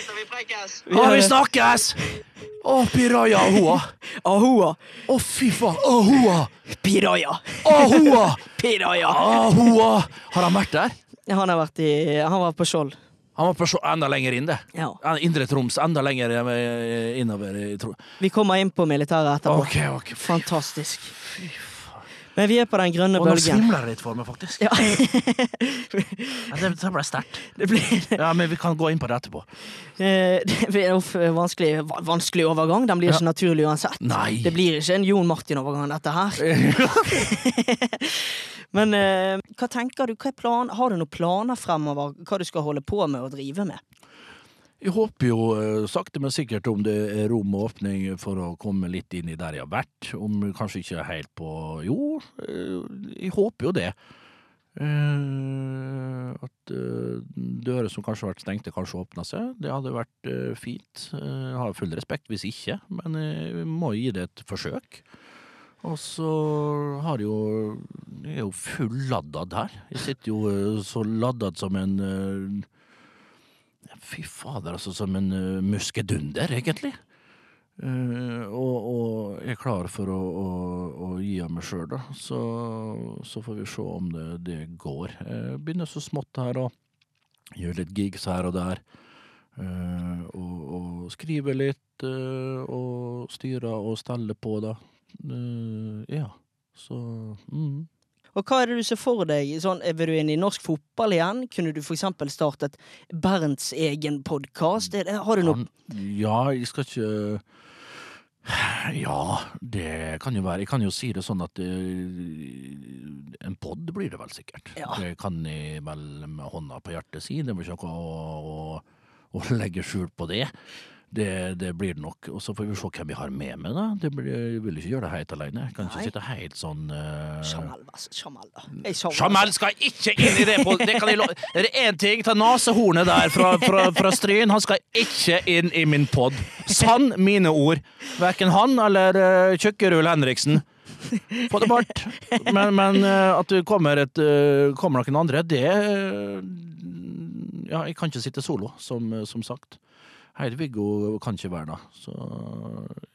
Ja, Vi snakkes! Å, Piraya Ahoa. Ahoa! Å, fy faen. Ahoa. Piraja. Ahoa. Piraja. Ahoa. Har han vært der? Han har vært i Han var på Skjold. Han var på Skjold enda lenger inn, det. Ja. Indre Troms, enda lenger innover i Troms. Vi kommer inn på militæret etterpå. Ok, ok. Fantastisk. Men vi er på den grønne Og nå svimler det litt for meg, faktisk. Ja. Ja, det, det ble sterkt. det blir Ja, men vi kan gå inn på det etterpå. eh, det blir uff, vanskelig, vanskelig overgang. Den blir ikke naturlig uansett. Nei. Det blir ikke en Jon Martin-overgang, dette her. Men eh, hva tenker du? Hva plan? Har du noen planer fremover? Hva du skal holde på med og drive med? Jeg håper jo eh, sakte, men sikkert om det er rom og åpning for å komme litt inn i der jeg har vært. Om kanskje ikke helt på Jo, eh, jeg håper jo det. Eh, at dører som kanskje har vært stengte, kanskje åpner seg. Det hadde vært fint. Jeg har full respekt hvis ikke, men vi må gi det et forsøk. Og så har jo Jeg er jo fulladda her. Jeg sitter jo så laddad som en Fy fader, altså som en uh, muskedunder, egentlig. Uh, og, og jeg er klar for å, å, å gi av meg sjøl, da. Så, så får vi se om det, det går. Jeg begynner så smått her og gjør litt gigs her og der. Uh, og, og skriver litt, uh, og styrer og steller på, da. Eh, ja, så mm. Og hva er det du ser for deg? Sånn, er du inn i norsk fotball igjen? Kunne du eksempel startet Bernts egen podkast? Har du noe Ja, jeg skal ikke Ja, det kan jo være. Jeg kan jo si det sånn at eh, en pod blir det vel sikkert. Ja. Det kan jeg vel med hånda på hjertet si. Det blir ikke noe å, å, legge skjul på det. Det, det blir det nok. Og så får vi se hvem vi har med meg, da. Det blir, jeg vil ikke gjøre det helt alene. Jeg kan Nei. ikke sitte helt sånn uh, Jamal, altså. Jamal, da. Jamal skal ikke inn i det! På, det kan jeg lo er det én ting? Ta nesehornet der fra, fra, fra Stryn. Han skal ikke inn i min pod. Sann mine ord. Verken han eller uh, Tjukkerull Henriksen. Få det bort. Men, men eh, at det kommer, et, eh, kommer noen andre, det eh, Ja, jeg kan ikke sitte solo, som, som sagt. Heidi-Viggo kan ikke være der. Så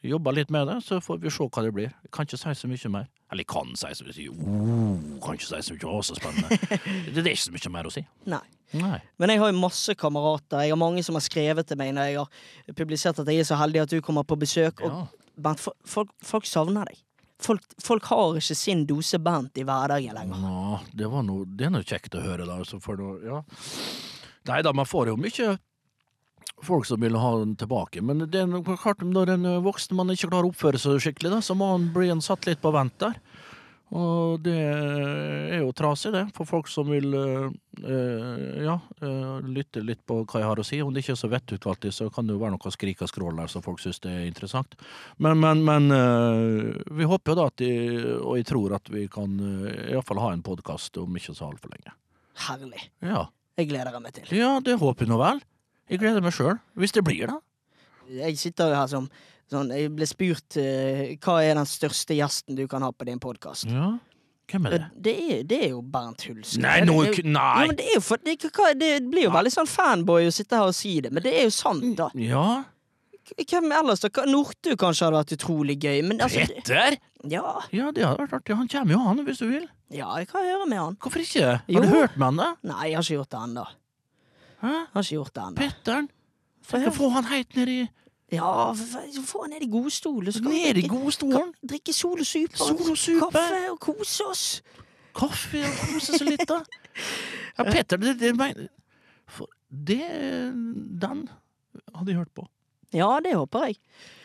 jobba litt med det, så får vi se hva det blir. Jeg kan ikke si så mye mer. Eller kan si så mye. Oh, kan ikke si så mye. Å, så spennende. Det er ikke så mye mer å si. Nei. Nei. Men jeg har jo masse kamerater. Jeg har mange som har skrevet til meg når jeg har publisert at jeg er så heldig at du kommer på besøk. Og Ja. Fo- folk, folk savner deg. Folk, folk har ikke sin dose Bernt i hverdagen lenger. Nå, det, noe, det er noe kjekt å høre, da. Altså, noe, ja. Nei da, man får jo mye folk som vil ha den tilbake. Men det er klart, når en voksen man ikke klarer å oppføre seg skikkelig, da, så må han bli en satt litt på vent der. Og det er jo trasig, det, for folk som vil eh, ja, eh, lytte litt på hva jeg har å si. Om det ikke er så vettug alltid, så kan det jo være noe skrik og skrål der, som folk syns det er interessant. Men, men, men eh, vi håper jo da at de, og jeg tror at vi kan uh, iallfall ha en podkast om ikke så altfor lenge. Herlig. Ja. Jeg gleder meg til. ja, det håper jeg nå vel. Jeg gleder meg sjøl. Hvis det blir, da. Jeg sitter jo her som sånn Jeg ble spurt uh, hva er den største gjesten du kan ha på din podkast. Ja. Hvem er det? Det er, det er jo Bernt Hulsen. Nei, no, det- k- nei. Jo, men det, er jo for, det, det blir jo veldig sånn fanboy å sitte her og si det, men det er jo sant, da. Ja. Hvem ellers? da? Northug kanskje hadde vært utrolig gøy, men altså Petter? Ja, Ja, det hadde vært artig. Han kommer jo, han, hvis du vil. ja, jeg kan høre med han. Hvorfor ikke? Har Jo. du hørt med han, da? Nei, jeg har ikke gjort det ennå. Har ikke gjort det ennå. Få høre. få han heit ned i Ja, få ned i godstolen. Ned i godstolen? Drikke Sol og Super. Sol og Super. Kaffe og kose oss. Kaffe og kose oss litt, da. Ja, Petter, det, det, det Den hadde jeg hørt på. Ja, det håper jeg.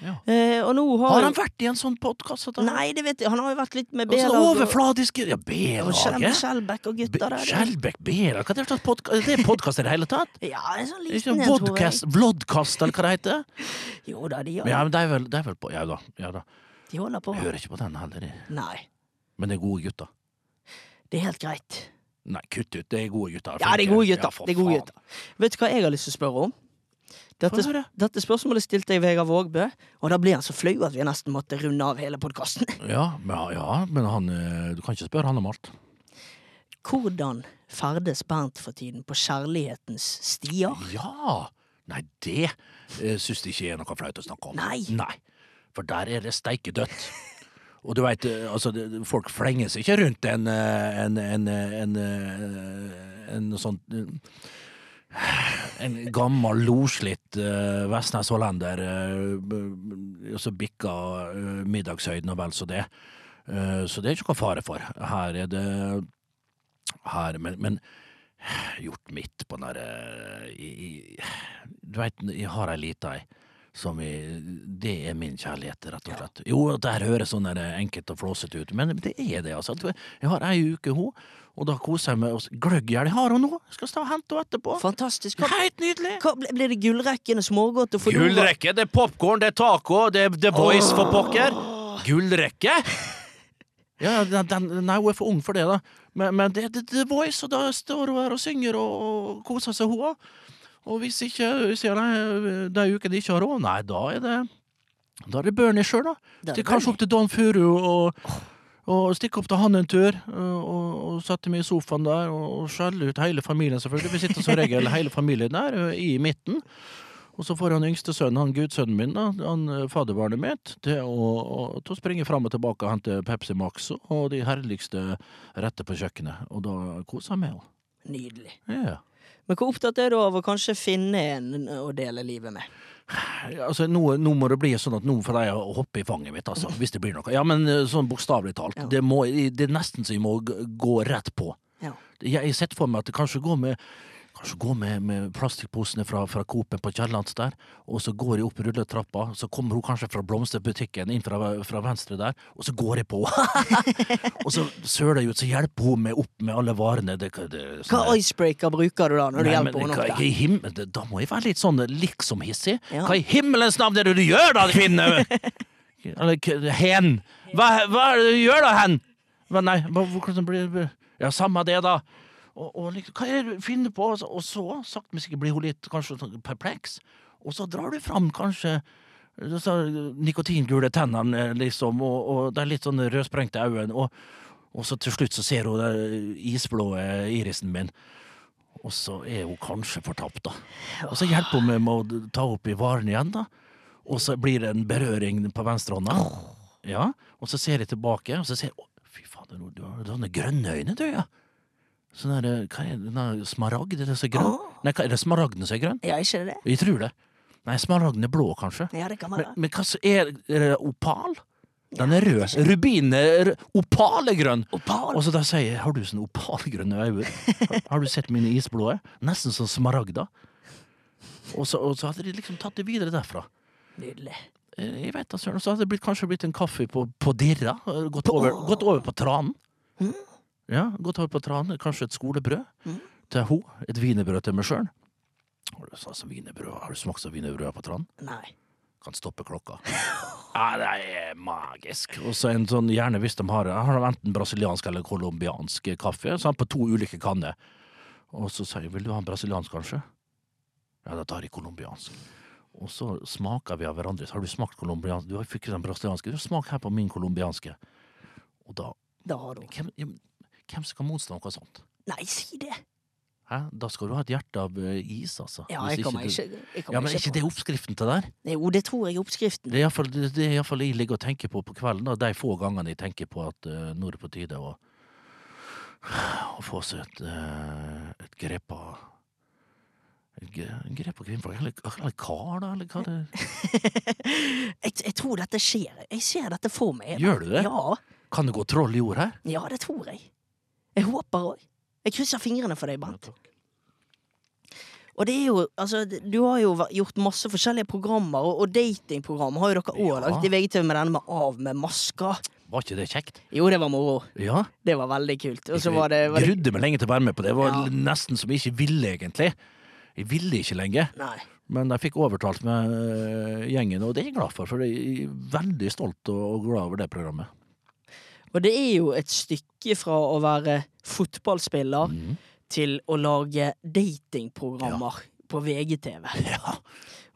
Ja. Eh, og nå har, Har han vært i en sånn podkast? Nei, det vet jeg. Han har jo vært litt med B-laget. overfladiske Ja, B-laget. Skjelbæk og gutta der. det- Skjelbæk B-lag? Hva er det for podkast? Det er podkast i det hele tatt? Ja, en sånn liten en, tror jeg. Vlodkast, eller hva det heter? Jo da, de, gjør Ja, men det er vel, det er vel på Ja da. Ja, da. de holder på. Jeg hører ikke på den heller, jeg. Nei, men det er gode gutter. det er helt greit. Nei, kutt ut. Det er gode gutter. Ja, det er gode gutter. Ja, det er gode gutter. Vet du hva jeg har lyst til å spørre om? Dette, dette spørsmålet stilte jeg Vegard Vågbø, og da blir han så flau at vi nesten måtte runde av hele podkasten. Ja, ja, men han eh, Du kan ikke spørre han om alt. Hvordan ferdes Bernt for tiden på kjærlighetens stier? Ja! Nei, det uh, syns jeg ikke er noe flaut å snakke om. Nei. Nei. For der er det steikedødt. Og du veit, altså, folk flenger seg ikke rundt en eh, en, en, en, eh, en sånn eh, En gammel, loslitt uh, Vestnes hollender, uh, og så bikka uh, middagshøyden og vel så det. Uh, så det er ikke noe fare for. Her er det her, men, men gjort mitt på den derre Du veit, jeg har ei lita ei som i, Det er min kjærlighet, rett og slett. Jo, det her høres sånn enkelt og flåsete ut, men det er det, altså. Jeg har ei uke, hun, og da koser jeg meg. og jeg har hun nå! Skal stå og hente henne etterpå. Fantastisk. Helt nydelig! hva, blir det gullrekken og smågodt og? Gullrekke, det er popkorn, det er taco, det er The Voice for pokker. Gullrekke? Ja, den, den, nei, hun er for ung for det, da. Men, men det er The Voice, og da står hun her og synger og, og koser seg, hun òg. Og hvis ikke sier de de ukene ikke har råd, nei, da er det Da er det Bernie sjøl, da. Da er Stikk kanskje opp til Don Furu og, og stikke opp til han en tur. Og, og, og sette meg i sofaen der og, og skjelle ut hele familien, selvfølgelig. Vi sitter som regel hele familien der, i midten. Og så får han yngste sønnen, han gudsønnen min, da, han eh, fadderbarnet mitt, til å, å, til å springe fram og tilbake og hente Pepsi Max og de herligste retter på kjøkkenet. Og da koser jeg meg. Nydelig. Ja. Men hvor opptatt er du av å kanskje finne en å dele livet med? Altså, nå, nå må det bli sånn at nå får jeg hoppe i fanget mitt, altså, hvis det blir noe. Ja, men eh, sånn bokstavelig talt. Ja. Det, må, det er nesten så jeg må gå rett på. Ja. Jeg, jeg setter for meg at det kanskje går med Kanskje gå med, med plastikkposene fra, fra Coop-en på Kiellands der, og så går jeg opp rulletrappa, så kommer hun kanskje fra blomsterbutikken inn fra, fra venstre der, og så går jeg på. og så søler jeg ut, så hjelper hun meg opp med alle varene. Det, det, Hva icebreaker bruker du da, når du hjelper men henne opp himmel, det- Da må jeg være litt sånn liksom-hissig. Ja. Hva i himmelens navn er det du gjør da, kvinne? Eller hen? Hva, hva er det du gjør da, hen? Nei, hvordan blir det Ja, samme det, da. Og, og liksom, hva er det du finner på? Og så, sakte, men sikkert blir hun litt kanskje sånn perpleks. Og så drar du fram kanskje så, nikotingule tennene, liksom, og, og det er litt sånn rødsprengte øyne. Og, og så til slutt så ser hun den isblå irisen min. Og så er hun kanskje fortapt, da. Og så hjelper hun meg med å ta opp i varene igjen, da. Og så blir det en berøring på venstrehånda. Ja, og så ser jeg tilbake, og så ser jeg Å, fy fader, du har sånne grønne øyne, du, ja. Sånn der, hva er det, nei, smaragd, er det så grønn? Åh. Nei, hva, er det smaragden som er grønn? Ja, ikke det? Jeg tror det. Nei, smaragden er blå, kanskje. Ja, det kan Men, være. men hva så er, er det opal? Den er rød. Rubin er opal er grønn. Opal. Og så da sier jeg, har du sånne opalgrønne øyne? Har, har du sett mine isblå? Nesten som smaragda. Og så, og så hadde de liksom tatt det videre derfra. Nydelig. Eh, Jeg vet da, søren. Så hadde det blitt, kanskje blitt en kaffe på, på Dirra. eh, Gått over, gått over på tranen. Mm. Ja, gått over på tranen. Kanskje et skolebrød til ho. Et wienerbrød til meg sjøl. Har du sånn? Har du smakt som wienerbrød på tranen? Nei. Kan stoppe klokka. Ja, det er magisk. Og så en sånn, gjerne hvis de har, har de enten brasiliansk eller colombiansk kaffe, sånn på to ulike kanner. Og så sier jeg, vil du ha en brasiliansk kanskje? Ja, da tar jeg colombiansk. Og så smaker vi av hverandre. Så har du smakt colombiansk? Du har fikk den brasilianske. Du smak her på min colombianske. Og da Da har du Hvem, ja, som kan motstå noe sånt? Nei, si det! Hæ? Da skal du ha et hjerte av eh, is, altså. Ja, jeg kommer du- ikke, jeg kommer Ja, men er ikke på det oppskriften til det der? Jo, det tror jeg er oppskriften. Det er iallfall det, det er jeg ligger og tenker på på kvelden. Da, de få gangene jeg tenker på at uh, nå er det på tide å, å få seg et, uh, et grep av grep av kvinnfolk. Eller, eller kar, da? Eller hva det jeg, jeg tror dette skjer. Jeg ser dette for meg. Gjør du det? Ja, Kan det gå troll i ord her? ja det tror jeg. Jeg håper òg. Jeg krysser fingrene for deg, Bent. Og det er jo, altså, du har jo gjort masse forskjellige programmer, og, og datingprogram har jo dere òg Ja. lagt i VGTV med denne med Av med masker. Var ikke det kjekt? Jo, det var moro. Ja. Det var veldig kult. Og så var det, var det Grudde meg lenge til å være med på det. Det var Ja. nesten som jeg ikke ville, egentlig. Jeg ville ikke lenge. Nei. Men jeg fikk overtalt med øh, gjengen, og det er jeg glad for. For jeg er veldig stolt og glad over det programmet. Og det er jo et stykke fra å være fotballspiller mm. til å lage datingprogrammer på VGTV. Ja.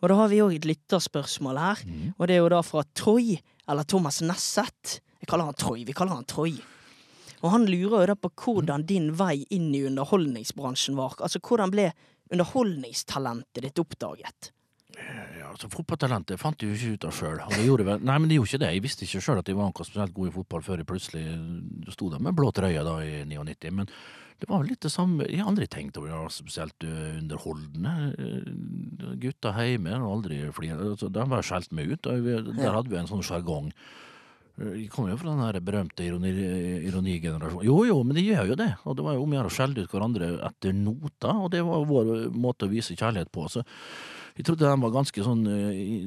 Og da har vi òg et lytterspørsmål her. mm. Og det er jo da fra Troy, eller Thomas Nesset. Jeg kaller han Troy. Vi kaller han Troy. Og han lurer jo da på hvordan din vei inn i underholdningsbransjen var. Altså hvordan ble underholdningstalentet ditt oppdaget? Ja, altså Fotballtalentet fant jeg jo ikke ut av sjøl. Nei, men det gjorde ikke det. Jeg visste ikke sjøl at jeg var noe spesielt god i fotball før jeg plutselig sto der med blå trøye da i 99. Men det var vel litt det samme. Jeg har aldri tenkt over det var spesielt øh, underholdende. Gutta hjemme har aldri flira. Altså, de bare skjelt meg ut. Der hadde vi en sånn sjargong. Jeg kommer jo fra den her berømte ironi, ironigenerasjonen. Jo, jo, men de gjør jo det. Og det var jo om å gjøre å skjelle ut hverandre etter nota, og det var vår måte å vise kjærlighet på. Så jeg trodde den var ganske sånn eh,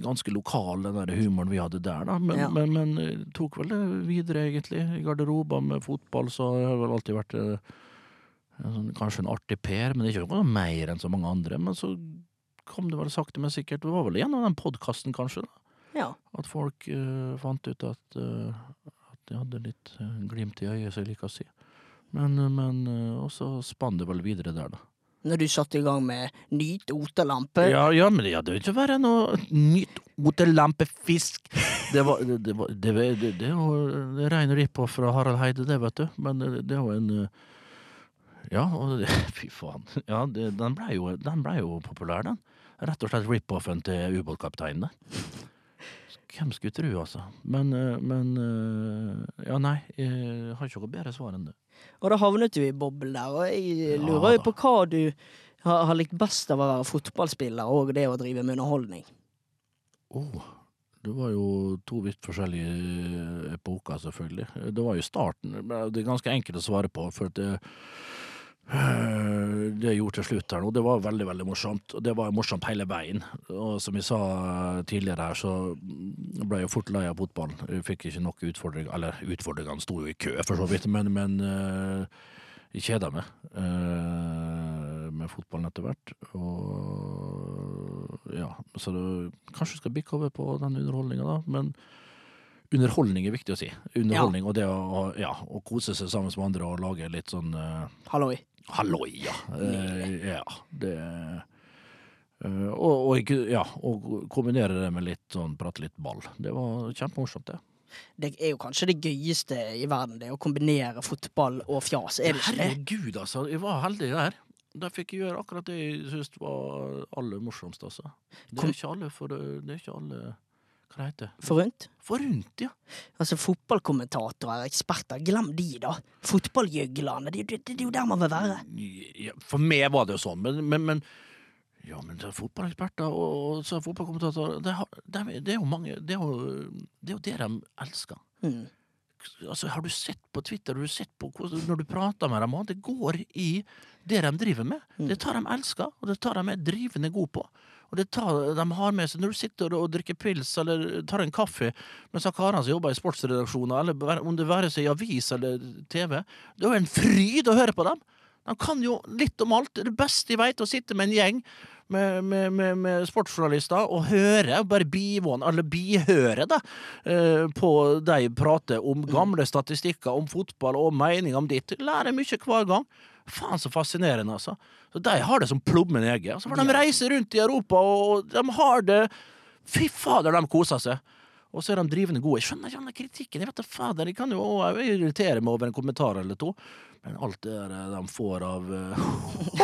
Ganske lokal, den der humoren vi hadde der, da. Men, Ja. men, men eh, tok vel det videre, egentlig. I garderober med fotball så har jeg vel alltid vært eh, sånn, kanskje en artig per, men ikke noe mer enn så mange andre. Men så kom det vel sakte, men sikkert. Det var vel gjennom den podkasten, kanskje, da. Ja. At folk uh, fant ut at, uh, at de hadde litt glimt i øyet, som jeg liker å si. Men, men uh, også spann det vel videre der, da. Når du satte i gang med Nyt otelampe. Ja, ja, men det hadde jo ikke vært noe nytt otelampefisk. Det var det, det, var, det, det, det det rein rip-off fra Harald Heide, det, vet du. Men det, er jo en eh, Ja, og fy faen. Ja, den blei jo, ble jo populær, den. Rett og slett rip-offen til ubåtkapteinene. Hvem skulle tro, altså. Men, eh, men eh, Ja, nei, jeg har ikke noe bedre svar enn det. Og da havnet du i boblen der, og jeg lurer jo ja, på hva du har, har likt best av å være fotballspiller og det å drive med underholdning. Oh, det var jo to vidt forskjellige epoker, selvfølgelig. Det var jo starten. Det er ganske enkelt å svare på, for det, det jeg gjorde til slutt her nå, det var veldig, veldig morsomt. Det var morsomt hele veien. Og som jeg sa tidligere her, så ble jeg fort lei av fotballen. Jeg fikk ikke nok utfordringer, eller utfordringene sto jo i kø, for så vidt, men, men øh, jeg kjeda meg med fotballen etter hvert. Og ja, så det, kanskje skal bikke over på den underholdninga, da. Men underholdning er viktig å si. Underholdning og det å, ja, å kose seg sammen med andre og lage litt sånn uh, Halloi. Halloi, ja. Eh, ja, det eh, og, og, ja, og kombinere det med litt sånn prate litt ball. Det var kjempemorsomt, det. Det er jo kanskje det gøyeste i verden, det å kombinere fotball og fjas. Er det ikke det? Herregud, altså. Jeg var heldig der. Der fikk jeg gjøre akkurat det jeg syntes var aller morsomst, altså. Det er ikke alle for Det er ikke alle Hva det heter Forunt? Forunt, ja. Altså fotballkommentatorer, eksperter, glem de, da. Fotballgjøglerne, det, det, det er jo der man vil være. ja. For meg var det jo sånn, men, men, men ja, men det er fotballeksperter og, og er fotballkommentatorer det, det, det er jo mange Det er jo det, er jo det de elsker. Mm. Altså, har du sett på Twitter har du sett på hvordan, når du prater med dem, det går i det de driver med? Det tar de elsker, og det tar de er drivende gode på. Og det tar, de har med seg Når du sitter og drikker pils eller tar en kaffe med så karene som jobber i sportsredaksjoner, eller om det være seg i avis eller TV, det er jo en fryd å høre på dem! De kan jo litt om alt. Det beste de veit, å sitte med en gjeng med, med, med, med sportsjournalister og høre, bare bivåne, eller bihøre, da, eh, på de prate om gamle statistikker, om fotball og mening om ditt. Lærer mye hver gang. Faen, så fascinerende, altså. Så De har det som plommen i egget. De reiser rundt i Europa, og de har det Fy fader, de koser seg. Og så er de drivende gode. Jeg skjønner ikke den kritikken. Jeg vet da fader, Jeg kan jo også irritere meg over en kommentar eller to. Men alt det der de får av eh,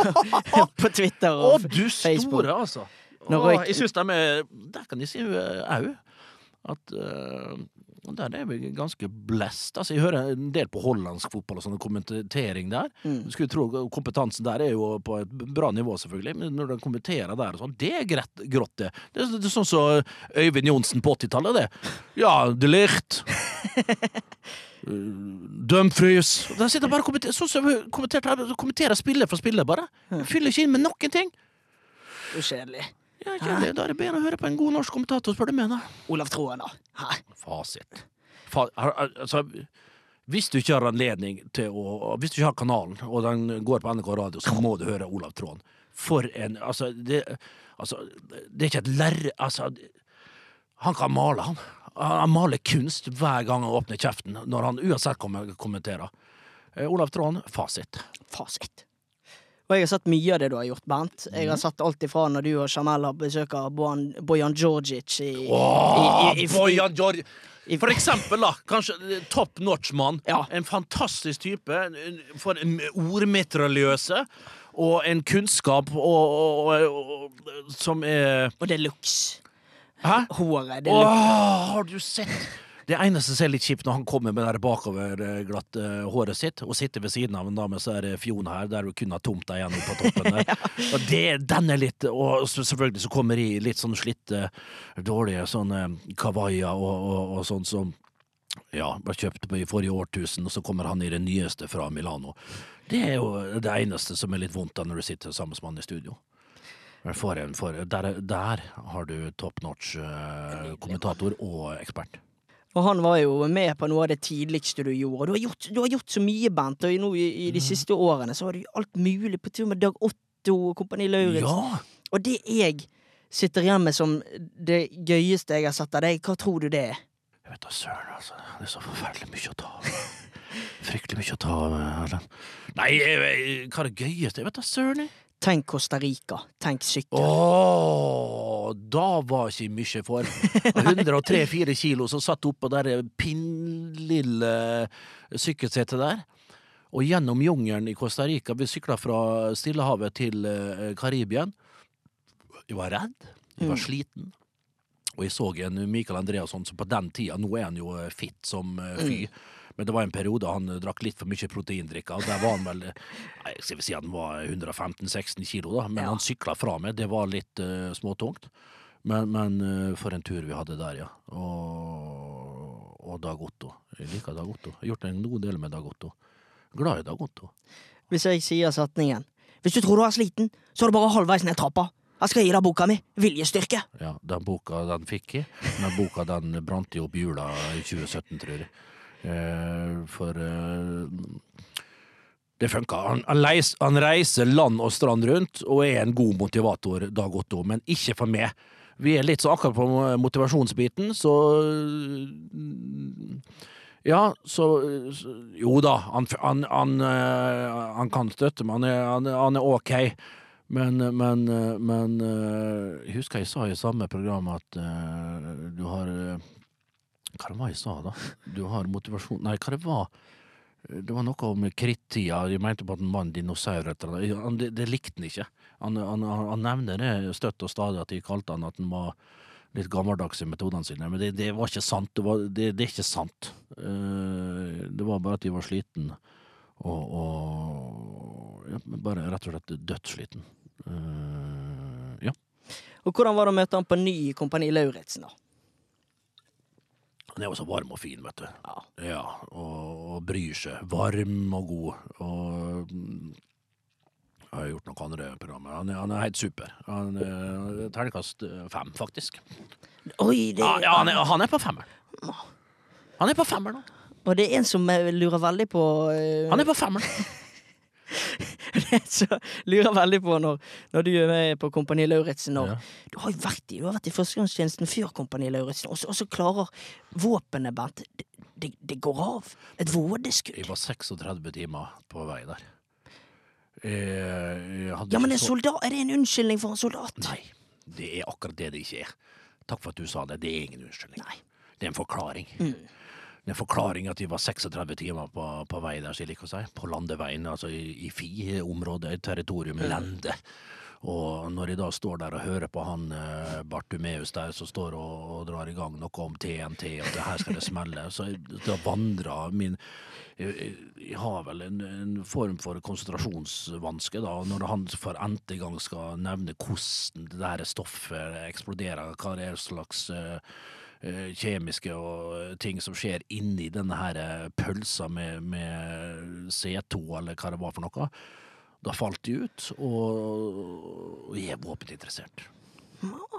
På Twitter og Å, du Facebook. store, altså! Å, jeg syns de er Der kan de si au. At eh, der er vi ganske blest. Altså, jeg hører en del på hollandsk fotball og sånn kommentering der. Mm. Du skulle tro kompetansen der er jo på et bra nivå, selvfølgelig, men når de kommenterer der og sånn, det er greit, grått, det. Det er, det sånn som Øyvind Johnsen på 80-tallet, det. Ja, de Ligt. Dumfries. De sitter bare og kommenterer, sånn som vi kommenterer spiller for spiller, bare. Fyller ikke inn med noen ting. Så kjedelig. Ja, kjedelig. Da er det bedre å høre på en god norsk kommentator, spør du meg, da. Olav Troen, da. Hæ? Fasit. Fa altså, hvis du ikke har anledning til å Hvis du ikke har kanalen, og den går på NRK radio, så må du høre Olav Tråen. For en Altså, det, altså, det er ikke et lerre... Altså, han kan male, han. Han maler kunst hver gang han åpner kjeften, når han uansett kommenterer. Eh, Olav Tråen, fasit. Fasit. Og jeg har sett mye av det du har gjort, Bernt. Jeg har sett alt ifra når du og Jamel har besøk av Bojan, Bojan Djordjic i, oh, i, i, i, Bojan Georgic For eksempel, da. Kanskje eh, top notch-mann. Ja. En fantastisk type. For en ordmitraljøse. Og en kunnskap og, og, og, som er Og det er looks. Hæ? Håret. Det er Åh, looks. har du sett? Det eneste som er litt kjipt når han kommer med det bakoverglatte håret sitt, og sitter ved siden av en dame som er Fiona her, der hun kun har tomt igjen på toppen der. Og det, den er litt Og selvfølgelig så kommer de litt sånn slitte, dårlige sånne kawaiier og, og, og sånn som ja, ble kjøpt på i forrige årtusen, og så kommer han i det nyeste fra Milano. Det er jo det eneste som er litt vondt da når du sitter sammen med han i studio. For en, for, der, der har du top notch eh, kommentator og ekspert. Og han var jo med på noe av det tidligste du gjorde. Du har gjort, du har gjort så mye, Bent, og nå i, i de siste årene så har du alt mulig på tur med Dag Otto og Kompani Lauritzen. Ja! Og det jeg sitter igjen med som det gøyeste jeg har sett av deg, hva tror du det er? Jeg vet da søren, altså. Det er så forferdelig mye å ta av. Fryktelig mye å ta av. Erlend. Nei, jeg, jeg, hva er det gøyeste? Jeg vet da søren. Tenk Costa Rica. Tenk sykkel. Åh, da var ikke mye for. 103-4 kilo som satt oppå det pinnlille sykkelsetet der. Og gjennom jungelen i Costa Rica. Vi sykla fra Stillehavet til Karibia. Karibien. Jeg var redd. Jeg var sliten. Og jeg så en Michael Andreasson som på den tida Nå er han jo eh, fit som fy. fy. Men det var en periode han eh, drakk litt for mye proteindrikker. Og der var han vel eh, Nei, Jeg skal vi si han var 115-16 kilo, da. Men Ja. han sykla fra meg. Det var litt uh, småtungt. Men, men uh, for en tur vi hadde der, ja. Og, og Dag Otto. Jeg liker Dag Otto. Jeg har gjort en god del med Dag Otto. Glad i Dag Otto. Hvis jeg sier setningen Hvis du tror du er sliten, så er du bare halvveis ned trappa. Jeg skal gi deg boka mi. Viljestyrke. Ja, den boka den fikk jeg. Den boka den brant jo opp jula i 2017, tror jeg. Eh, for eh, det funka. Han, han, reiser land og strand rundt og er en god motivator, Dag Otto, men ikke for meg. Vi er litt så akkurat på motivasjonsbiten, så Ja, så, så Jo da, han, han, han, eh, han kan støtte meg. Han er, er- ok. Men, men, men husker jeg sa i samme program at du har Hva det var jeg sa, da? Du har motivasjon Nei, hva det var? Det var noe om krittida. de mente på at han var en dinosaur. etter det. Det, det likte han ikke. Han, han, han nevner det støtt og stadig at de kalte han at han var litt gammeldags i metodene sine. Men det, det var ikke sant. Det, var, det er ikke sant. Eh, det var bare at de var sliten. Og, og ja, bare rett og slett dødssliten. Eh, ja. Og hvordan var det å møte han på ny i Kompani Lauritzen, da? Han er jo så varm og fin, vet du. Ja. Ja, og, og bryr seg. Varm og god. Og mm, jeg har gjort noen andre programmer. Han er, han er helt super. Han er Terningkast eh, fem, faktisk. Oi, det, Ja, ja han, er, han er på femmeren. Han er på femmeren. Og det er en som eh, lurer veldig på eh, Han er på femmeren. Så lurer veldig på når, når du er med på Kompani Lauritzen Ja. Du har jo vært i, vært i førstegangstjenesten før Kompani Lauritzen, og så- klarer våpenet, Bernt det, det, det går av. Et vådeskudd. Jeg var 36 timer på vei der. Eh, jeg hadde Ja, men en så- soldat, er det en unnskyldning for en soldat? Nei, det er akkurat det det ikke er. Takk for at du sa det. Det er ingen unnskyldning. Nei. Det er en forklaring. Mm. Det er en forklaring at vi var 36 timer på, på vei der, som jeg liker å si. På landeveien, altså i, i Fi-området, territorium. Lende. Og når jeg da står der og hører på han eh, Bartumeus der som står og, og drar i gang noe om TNT, og det her skal det smelle, så jeg- da vandrer min jeg, jeg- jeg har vel en, en form for konsentrasjonsvanske da, når han for n-te gang skal nevne hvordan det der stoffet eksploderer, hva det er slags eh, kjemiske og ting som skjer inni denne her eh, pølsa med, med C2, eller hva det var for noe. Da falt de ut, og, og jeg er våpeninteressert.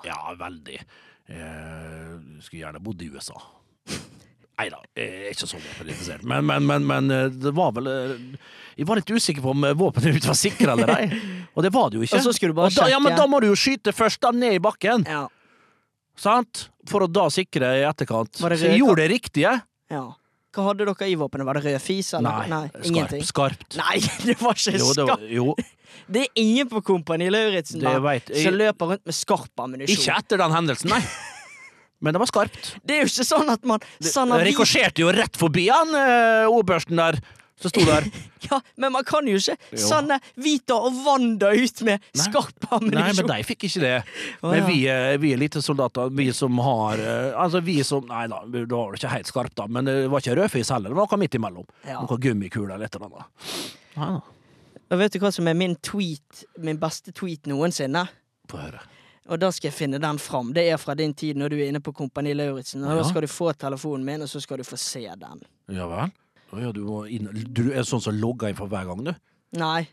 Ja, veldig. Jeg skulle gjerne bodd i USA. Nei da, ikke så våpeninteressert. Men, men, men, men eh, det var vel eh, Jeg var litt usikker på om eh, våpenet mitt var sikra eller ei. Og det var det jo ikke. Og da, ja, men da må du jo skyte først, da, ned i bakken. Ja. Sant? For å da sikre i etterkant. Så jeg gjorde det riktige. ja. Hva hadde dere i våpenet? Var det rød fis? Eller? Nei, ingenting. skarpt. skarpt. Nei, det var ikke Jo, det var, skarpt. jo, Det er ingen på Kompani Lauritzen jeg. som løper rundt med skarp ammunisjon. Ikke etter den hendelsen, nei. Men det var skarpt. Det er jo ikke sånn at man sånn at Det rikosjerte jo rett forbi han uh, ordbørsten der, som sto der. ja, Men man kan jo ikke sende Vita og Wanda ut med Nei. skarp Nei, men de fikk ikke det. Å, Men vi, er vi elitesoldater, vi som har eh, Altså, vi som Nei da, det var ikke helt skarpt, da, men det var ikke rødfis heller. Det var noe midt imellom. Ja. Noe gummikule eller et eller annet. Nei da. Og vet du hva som er min tweet Min beste tweet noensinne? Få høre. Og da skal jeg finne den fram. Det er fra din tid når du er inne på Kompani Lauritzen. Og Ja. Da skal du få telefonen min, og så skal du få se den. Ja vel? Å ja, du, inn, du er sånn som logger inn for hver gang, du? Nei.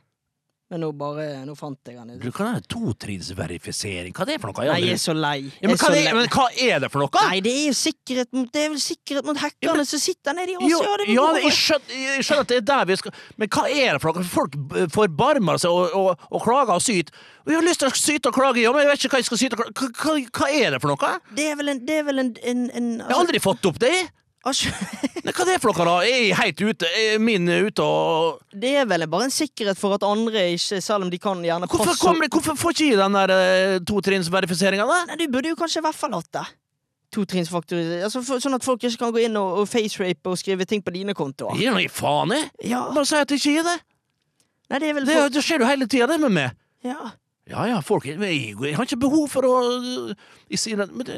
Men nå bare Nå fant jeg den. Du kan ha totrinnsverifisering. Hva er det for noe? Nei, jeg er så lei. ja, men, hva så er, men hva er det for noe? Nei, det er jo sikkerhet mot Det er vel sikkerhet mot Ja, men- som sitter nedi Jo, ja, det ja, jeg skjønner, jeg skjønner at det er der vi skal Men hva er det for noe? Folk forbarmer seg og, og, og klager og syter. Jeg har lyst til å syte og klage, ja, men jeg vet ikke hva jeg skal syte og klage. Hva, hva, hva er det for noe? Det er vel en, det er vel en, en, en Jeg har aldri fått opp det. Nei, hva er det for noe, da? Jeg er helt ute. Er min ute og Det er vel bare en sikkerhet for at andre ikke Selv om de kan gjerne Hvorfor, passe kommer, hvorfor får ikke jeg den der uh, totrinnsverifiseringa, da? Nei, Du burde jo kanskje i hvert fall hatt det. Totrinnsfaktor altså, for, Sånn at folk ikke kan gå inn og, og facerape og skrive ting på dine kontoer. Gi noe faen i? Ja. Bare si at jeg ikke gir det. Nei, det er vel Det, det skjer jo hele tida, det med meg. Ja. Ja ja, folk jeg, jeg har ikke behov for å jeg sier det, men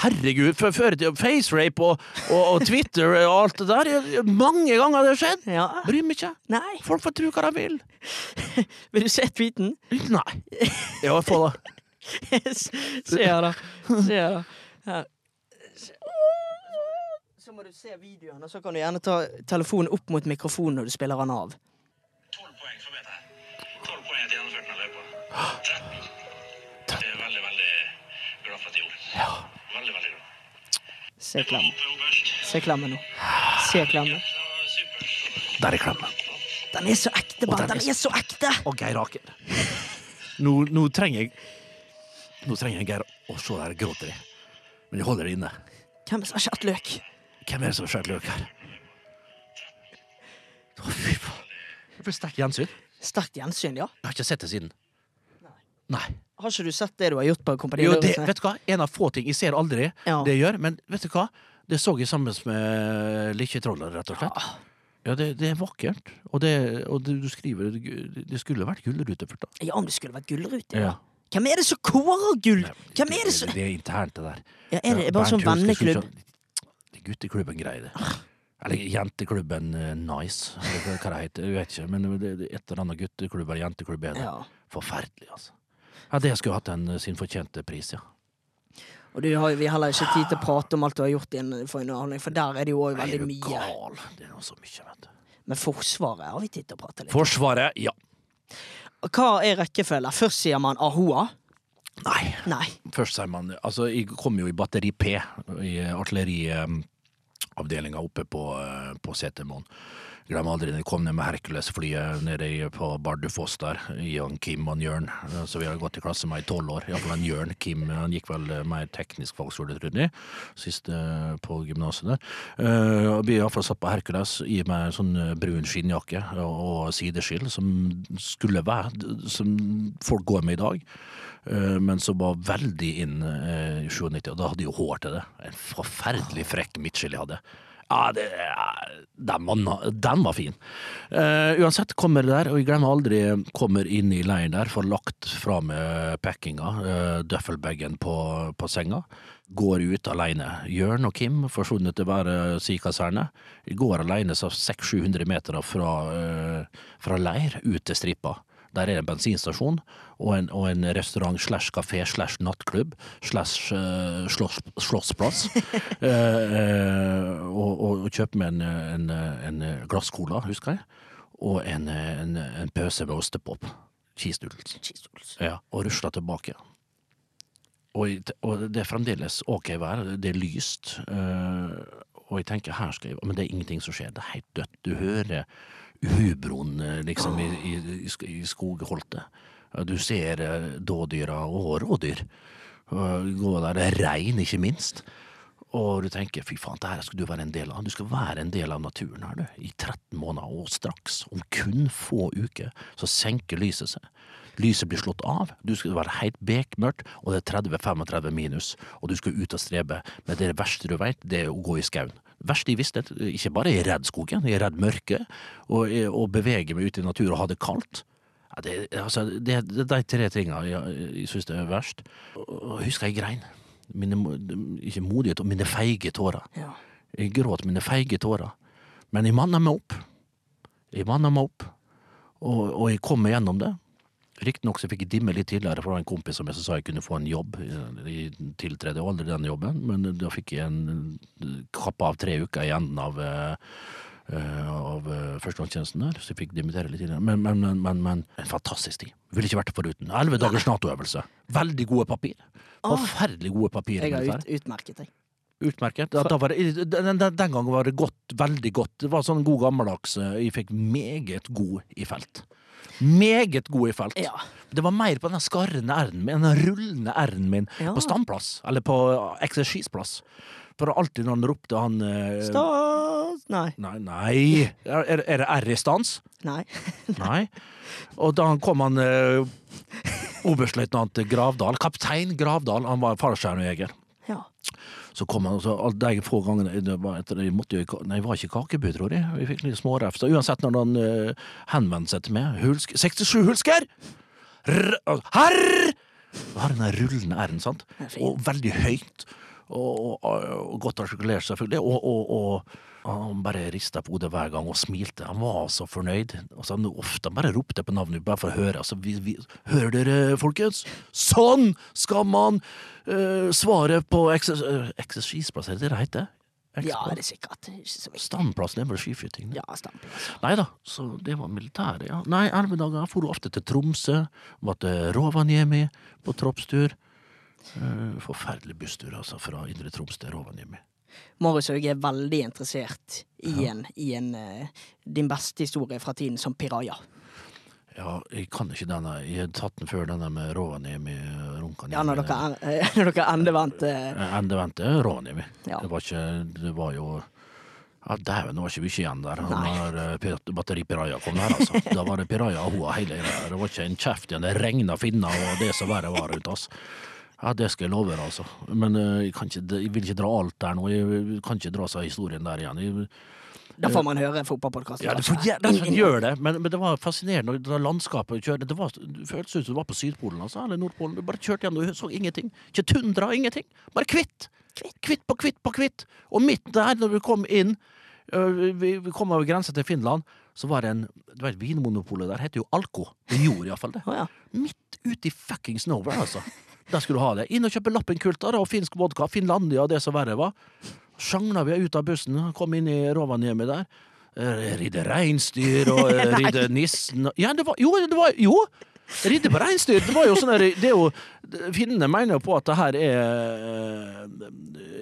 Herregud, før før i tida Facerape og, og, og Twitter og alt det der. jeg- Mange ganger det har skjedd. ja. Bryr meg ikke. Nei. Folk får tro hva de vil. Vil du se tweeten? Nei. Ja, få det. Se her, da. Se her, da. Så må du se videoen, og så kan du gjerne ta telefonen opp mot mikrofonen når du spiller den av. 13. Det er veldig, veldig glad for at jeg gjorde. Veldig, veldig glad. Se klamme. Se klamme nå. Se. Det supert. Der er klamme. Den er så ekte, Og den er er så ekte! Og Geir Aker. Nå, nå trenger jeg Nå trenger jeg Geir å se der gråter jeg. Men jeg holder det inne. Hvem som har skjært løk? Hvem er det som har skjært løk her? Å, fy faen. Det ble sterkt gjensyn. Sterkt gjensyn, ja. Jeg har ikke sett det siden. Nei. Har ikke du sett det du har gjort på Kompani Jo, det, vet du hva? En av få ting. Jeg ser aldri Ja. det jeg gjør, men vet du hva? Det så jeg sammen med Likkjetrollet, rett og slett. Ja, det, det er vakkert. Og, det, og det, du skriver Det det skulle vært gullrute først, da. Ja, om det skulle vært gullrute. Ja. Hvem er det som kårer gull? Hvem er det som Det er internt, det der. ja, Er det bare sånn Bernt Hulske venneklubb? synes Det er gutteklubben greier det. Eller jenteklubben eh, Nice, eller hva det heter. Jeg vet ikke, men det det et eller annet gutteklubb eller jenteklubb er det. Ja. Forferdelig, altså. Ja, det skulle hatt en, eh, sin fortjente pris, ja. Og du har, vi har heller ikke tid til å prate om alt du har gjort innen- for underholdning, for der er det jo òg Nei, er veldig du mye. gal? Det er så mye, vet du. Men Forsvaret har vi tid til å prate litt. Forsvaret, ja. Hva er rekkefølgen? Først sier man Ahoa. Nei. Nei. Først sier man Altså, jeg kom jo i batteri P, i artilleriavdelinga oppe på, eh, på Setermoen. Glemmer aldri når jeg kom ned med Hercules-flyet nede på Bardufoss der, i han Kim og Jørn, eh, så vi har gått i klasse med i tolv år. Iallfall han Jørn. Kim han gikk vel eh, mer teknisk fagskole, tror jeg, sist eh, på gymnaset der. Eh, Vi iallfall satt på Hercules i med sånn eh, brun skinnjakke og, sideskill, som skulle være som folk går med i dag. Eh, Men som var veldig inn eh, i 97, og da hadde jeg jo hår til det. En forferdelig frekk midtskill jeg hadde. Ja, det, den, var, den var fin. Uh, uansett, kommer det der, og jeg glemmer aldri kommer inn i leiren der, får lagt fra meg packinga, uh, døffelbagen på, på senga. Går ut alene. Jørn og Kim forsvunnet til hver sin si kaserne. Går alene så 600-700 meter fra, uh, fra leir ut til stripa. Der er det en bensinstasjon og en, og en restaurant slash kafé slash nattklubb slash uh, slåss, slåssplass. uh, og, og, og kjøpe meg en, en, en glasscola, husker jeg, og en, en, en pøse med ostepop. Cheese doodles. Ja, og rusla tilbake. Og, og det er fremdeles ok vær, det er lyst. Uh, og jeg tenker her skal jeg Men det er ingenting som skjer. Det er helt dødt. Du hører hubroen liksom i, i, i i skogholtet. Du ser eh, dådyra og rådyr. Gå der, det rein, ikke minst. Og du tenker fy faen, det her skal du være en del av. Du skal være en del av naturen her, du. I 13 måneder, og straks, om kun få uker, så senker lyset seg. Lyset blir slått av, du skal være helt bekmørkt, og det er 30-35 minus, og du skal ut og strebe. Men det verste du vet, det er å gå i skauen. Det verste jeg visste, ikke bare jeg redd skogen, jeg er redd mørket, og, og beveger meg ut i naturen og ha det kaldt. Ja, det, altså, det, det de tre tingene jeg, jeg syns er verst. Og, husker jeg grein. Mine, ikke modige tårer, mine feige tårer. Ja. Jeg gråt mine feige tårer. Men jeg manna meg opp. Jeg manna meg opp, og, og jeg kom meg gjennom det. Riktignok så fikk jeg dimme litt tidligere fra en kompis som jeg sa jeg kunne få en jobb. Jeg tiltredde aldri den jobben, men da fikk jeg en kappe av tre uker i enden av eh, eh, av førstehåndstjenesten førstegangstjenesten der, så jeg fikk dimittere litt tidligere. Men, men, men, men, men en fantastisk tid. Ville ikke vært det foruten. Elleve dagers Nato-øvelse. Veldig gode papir. Forferdelig gode papir. Jeg har ut, utmerket jeg. Utmerket. Var det, den, den, gangen var det godt, veldig godt. Det var sånn god gammeldags eh, Jeg fikk meget god i felt. Meget god i felt. Ja. Det var mer på den skarrende r-en min, den rullende r-en min, Ja. på standplass, eller på eksersisplass. For alltid når han ropte han eh, Stas Nei. Nei, nei. Er, er det R i stans? Nei. Nei. Og da kom han eh, oberstløytnant Gravdal, kaptein Gravdal, han var fallskjermjeger. Ja. Så kom han, og så alle de få gangene det var etter, jeg måtte jo, Nei, jeg var ikke kakebud, tror jeg. Vi fikk litt smårefs. Uansett når han eh, henvendte seg til meg Hulsk, 67 hulsker! Og herr! Har den rullende r-en, sant? Det. Og veldig høyt. Og, og, og godt artikulert, selvfølgelig. Og, og han bare rista på hodet hver gang og smilte. Han var så fornøyd. Og så han ofte bare ropte på navnet bare for å høre. Altså, vi, vi, hører dere, folkens? Sånn skal man uh, svare på ekses- øh, eksersisplass, er det det heter? ja, det er sikkert. Ikke. Standplass, det er vel skiskyting. det. Ja. Nei da, så det var militæret, ja. Nei, elleve dager. For du ofte til Tromsø, var til Rovaniemi på troppstur. Uh, forferdelig busstur, altså, fra Indre Troms til Rovaniemi. Marius Hauge er veldig interessert i en, i en eh, din beste historie fra tiden som piraja. Ja, jeg kan ikke denne. Jeg har tatt den før, denne med Rovaniemi. Ja, når dere, en- eh, når dere endevendte Endevendte Rovaniemi. Ja. Det var ikke Det var jo ja, Dæven, det var ikke mye igjen der. Når Nei. der eh, pir- Batteri Piraja kom der, altså. Da var det Piraja og hoa hele greia. Det var ikke en kjeft igjen. Det regna finner og det som verre var rundt oss. Ja, det skal jeg love deg, altså. Men eh, jeg, kan ikke, jeg vil ikke dra alt der nå. Jeg kan ikke dra seg historien der igjen. Jeg, Da får man høre fotballpodkasten. ja, det, får, ja, det gjør det, men, men det var fascinerende. Det landskapet kjørte, det, var, det føltes ut som du var på Sydpolen altså, eller Nordpolen. Du bare kjørte gjennom, du så ingenting. Ikke tundra, ingenting. Bare kvitt. Kvitt på kvitt på kvitt. Og midt der, når vi kom inn, vi, vi kom over grensa til Finland, så var det en Du vet, Vinmonopolet der heter jo Alko. Det gjorde iallfall det. Oh, ja. Midt ute i fuckings nowhere, altså. Der skulle du ha det. Inn og kjøpe Lappenkulter og finsk vodka. Finlandia og det som verre var. Sjangla vi ut av bussen, kom inn i Rovaniemi der. Eh, Ridde reinsdyr og eh, ridde nissen Ja, det var Jo! Det var, jo. Ridde på reinsdyr. Det var jo sånn det er jo Finnene mener jo på at det her er eh,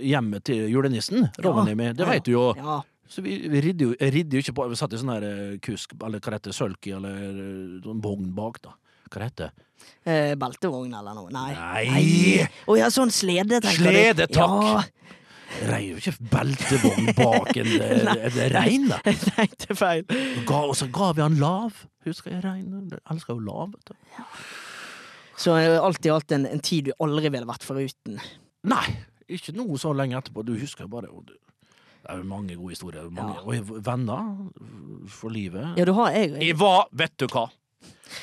hjemmet til julenissen. Rovaniemi. Det veit vet du jo. Ja. Så vi, vi ridde jo, ridde jo ikke på Vi satt i sånn her kusk, eller hva det sølki, eller sånn vogn bak, da. Hva det heter Eh, beltevogn eller noe? Nei. Nei. Å ja, sånn slede, tenker du. Slede, takk. Ja, Rei jo ikke beltevogn bak en, eh, en rein, da. jeg tenkte feil. Ga, og så ga vi han lav. Husker jeg rein? Elsker jo lav, vet du. Så eh, alt i alt en, en tid du aldri ville vært foruten. Nei, ikke noe så lenge etterpå. Du husker jo bare du, Det er jo mange gode historier. Mange, Ja. Og venner for livet. Ja, du har jeg. Jeg var, vet du hva?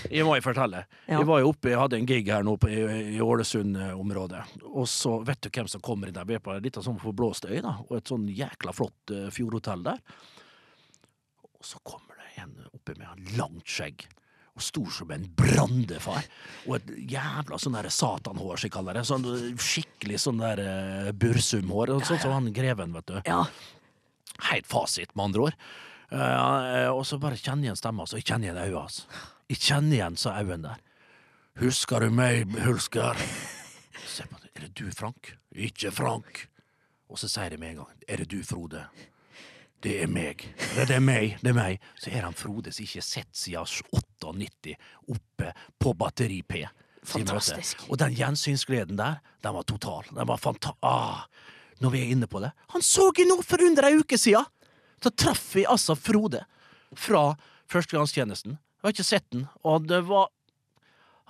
Jeg må jeg fortelle. Ja. Jeg var jo oppe, jeg hadde en gig her nå på, i, i Ålesund-området. Og så vet du hvem som kommer inn der. Vi er på en liten sånn forblåst øy, da. Og et sånn jækla flott uh, fjordhotell der. Og så kommer det en oppe med en langt skjegg. Og stor som en brandefar. Og et jævla sånn der satanhår, som jeg kaller det. Sånn skikkelig sånn der uh, bursumhår. Sånn som han greven, vet du. Ja. Helt fasit, med andre ord. Uh, og så bare kjenner jeg igjen stemma, så kjenner jeg igjen øynene hans. Jeg kjenner igjen sa Auen der. Husker du meg, Hulsker? Se på det. Er det du, Frank? Ikke Frank. Og så sier de med en gang. Er det du, Frode? Det er meg. Det er meg. Det er meg. Så er han Frode som ikke har sett siden 98 oppe på Batteri P. Fantastisk. Og den gjensynsgleden der, den var total. Den var fanta... Ah, når vi er inne på det. Han så jeg nå for under ei uke siden! Så traff vi altså Frode fra førstegangstjenesten. Jeg har ikke sett den, og det var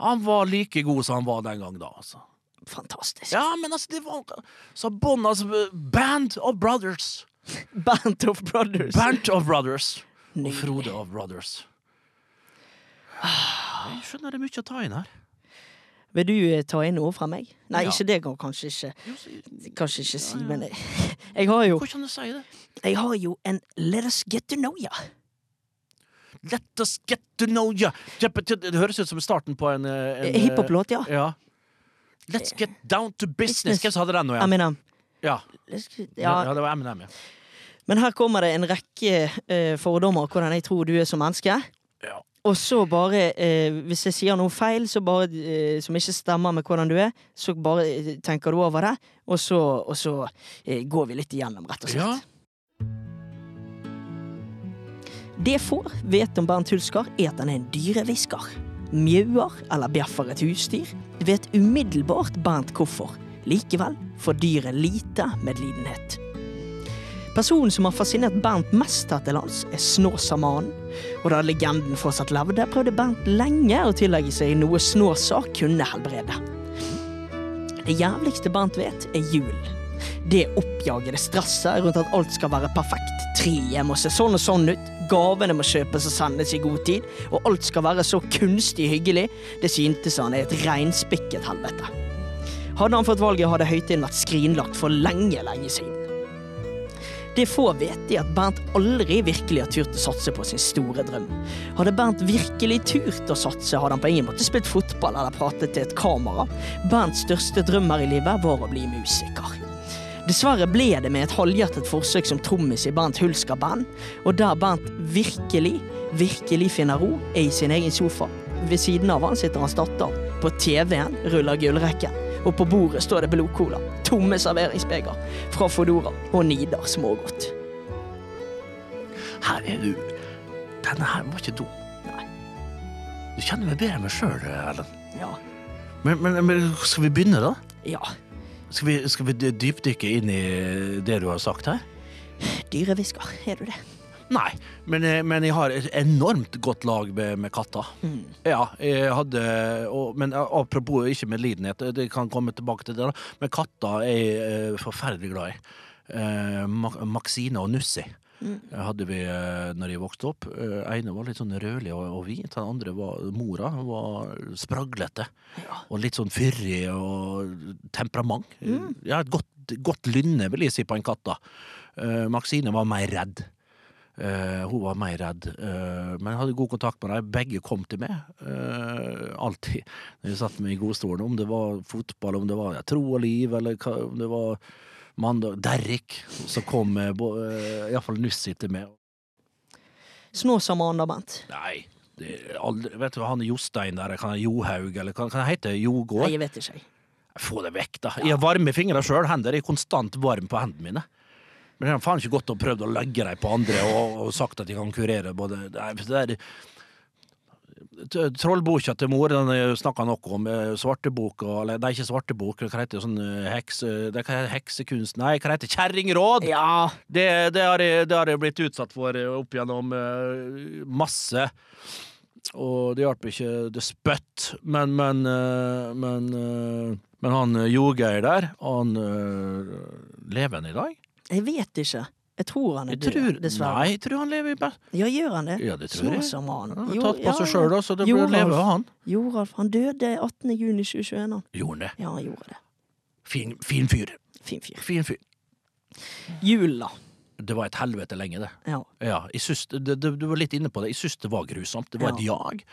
Han var like god som han var den gang da, altså. Fantastisk. Ja, men altså, det var Så bånd, altså Band of Brothers. Band of Brothers. Band of Brothers. Og Frode of Brothers. Jeg skjønner det er mye å ta inn her. Vil du eh, ta inn noe fra meg? Nei, Ja. ikke det jeg kanskje ikke Kanskje ikke si, Ja, ja. men jeg, jeg har jo Hvordan kan du det? Jeg har jo en Let us get to know ya. Let us get to know you! Det høres ut som starten på en, eh, en Hiphop-låt, ja. Ja. Let's get down to business. Hvem hadde den nå igjen? Eminem. Ja. Ja. Ja, det var Eminem, ja. men her kommer det en rekke uh, fordommer hvordan jeg tror du er som menneske. Ja. Og så bare, uh, hvis jeg sier noe feil så bare, uh, som ikke stemmer med hvordan du er, så bare eh, tenker du over det, og så, og så eh, går vi litt igjennom, rett og slett. Ja. Det få vet om Bernt Hulsker, er at han er en dyrehvisker. Mjauer eller bjeffer et husdyr, vet umiddelbart Bernt hvorfor. Likevel får dyret lite medlidenhet. Personen som har fascinert Bernt mest her til lands, er Snåsamannen. Og da legenden fortsatt levde, prøvde Bernt lenge å tillegge seg noe Snåsa kunne helbrede. Det jævligste Bernt vet, er julen. Det oppjagede stresset rundt at alt skal være perfekt. Treet må se sånn og sånn ut, gavene må kjøpes og sendes i god tid, og alt skal være så kunstig hyggelig, det syntes han er et reinspikket helvete. Hadde han fått valget, hadde høytiden vært skrinlagt for lenge, lenge siden. Det få vet er at Bernt aldri virkelig har turt å satse på sin store drøm. Hadde Bernt virkelig turt å satse, hadde han på ingen måte spilt fotball eller pratet til et kamera. Bernts største drøm her i livet var å bli musiker. Dessverre ble det med et halvhjertet forsøk som trommis i Bernt Hulsker Band, og der Bernt virkelig, virkelig finner ro, er i sin egen sofa. Ved siden av han sitter hans datter. På TV-en ruller gullrekken, og på bordet står det blodcola, tomme serveringsbeger fra Fodora og Nidar smågodt. Her er du. Denne her var ikke dum. Nei. Du kjenner meg bedre enn meg sjøl, Ellen. Ja. Men, men, men skal vi begynne, da? Ja. Skal vi, skal vi dypdykke inn i det du har sagt her? Dyrehvisker, er du det? Nei, men, jeg- men jeg har et enormt godt lag med, med katter. Ja, jeg hadde og, Men apropos ikke medlidenhet, det kan komme tilbake til det, da. Men katter er jeg eh, forferdelig glad i. Eh, Maxine og Nussi hadde vi eh, når jeg vokste opp. Eh, ene var litt sånn rødlig og, og hvit, den andre var mora. var spraglete. Og litt sånn fyrig og temperament. Ja, et godt, godt lynne, vil jeg si, på en katt. da. Uh, Maxine var mer redd. Uh, hun var mer redd, uh, men jeg hadde god kontakt med dem. Begge kom til meg. Uh, alltid. Når jeg satt meg i godstolen. Om det var fotball, om det var ja, tro og liv, eller hva, om det var mandag Derrik, som kom med uh, iallfall Nussi til meg. Snåsamannen da, Bent? Nei, det aldri, vet du hva, han Jostein der, kan Johaug, eller kan, det han hete Jogård? Nei, jeg vet ikke. Få det vekk, da. Jeg har varme fingre sjøl. Hender er konstant varme på hendene mine. Men jeg har faen ikke gått og prøvd å legge dem på andre og, og sagt at de kan kurere både Nei, det er T- Trollboka til mor den snakka noe om. eh, Svarteboka, eller nei, ikke svartebok, hva heter det? Sånn eh, hekse... Det hva heksekunst Nei, hva heter det? Kjerringråd! Ja, Det, det, har jeg, det har jeg blitt utsatt for eh, opp gjennom eh, masse. Og det hjalp ikke det spøtt. Men, men, eh, men, eh, men han eh, Jogeir der, han eh, Lever han i dag? jeg vet ikke. Jeg tror han er død, dessverre. nei, jeg tror han lever i best. Ja, gjør han det? Ja, det tror jeg. som han. Han har tatt på ja, seg sjøl, så det blir leve av han. Joralf, han døde 18. juni 2021, han. Gjorde han det? Ja, han gjorde det. Fin, fin fyr. Fin fyr. Fin fyr. Jula. Det var et helvete lenge, det. Ja. Ja, jeg syns, det, det, du var litt inne på det. Jeg syns det var grusomt. Det var et jag.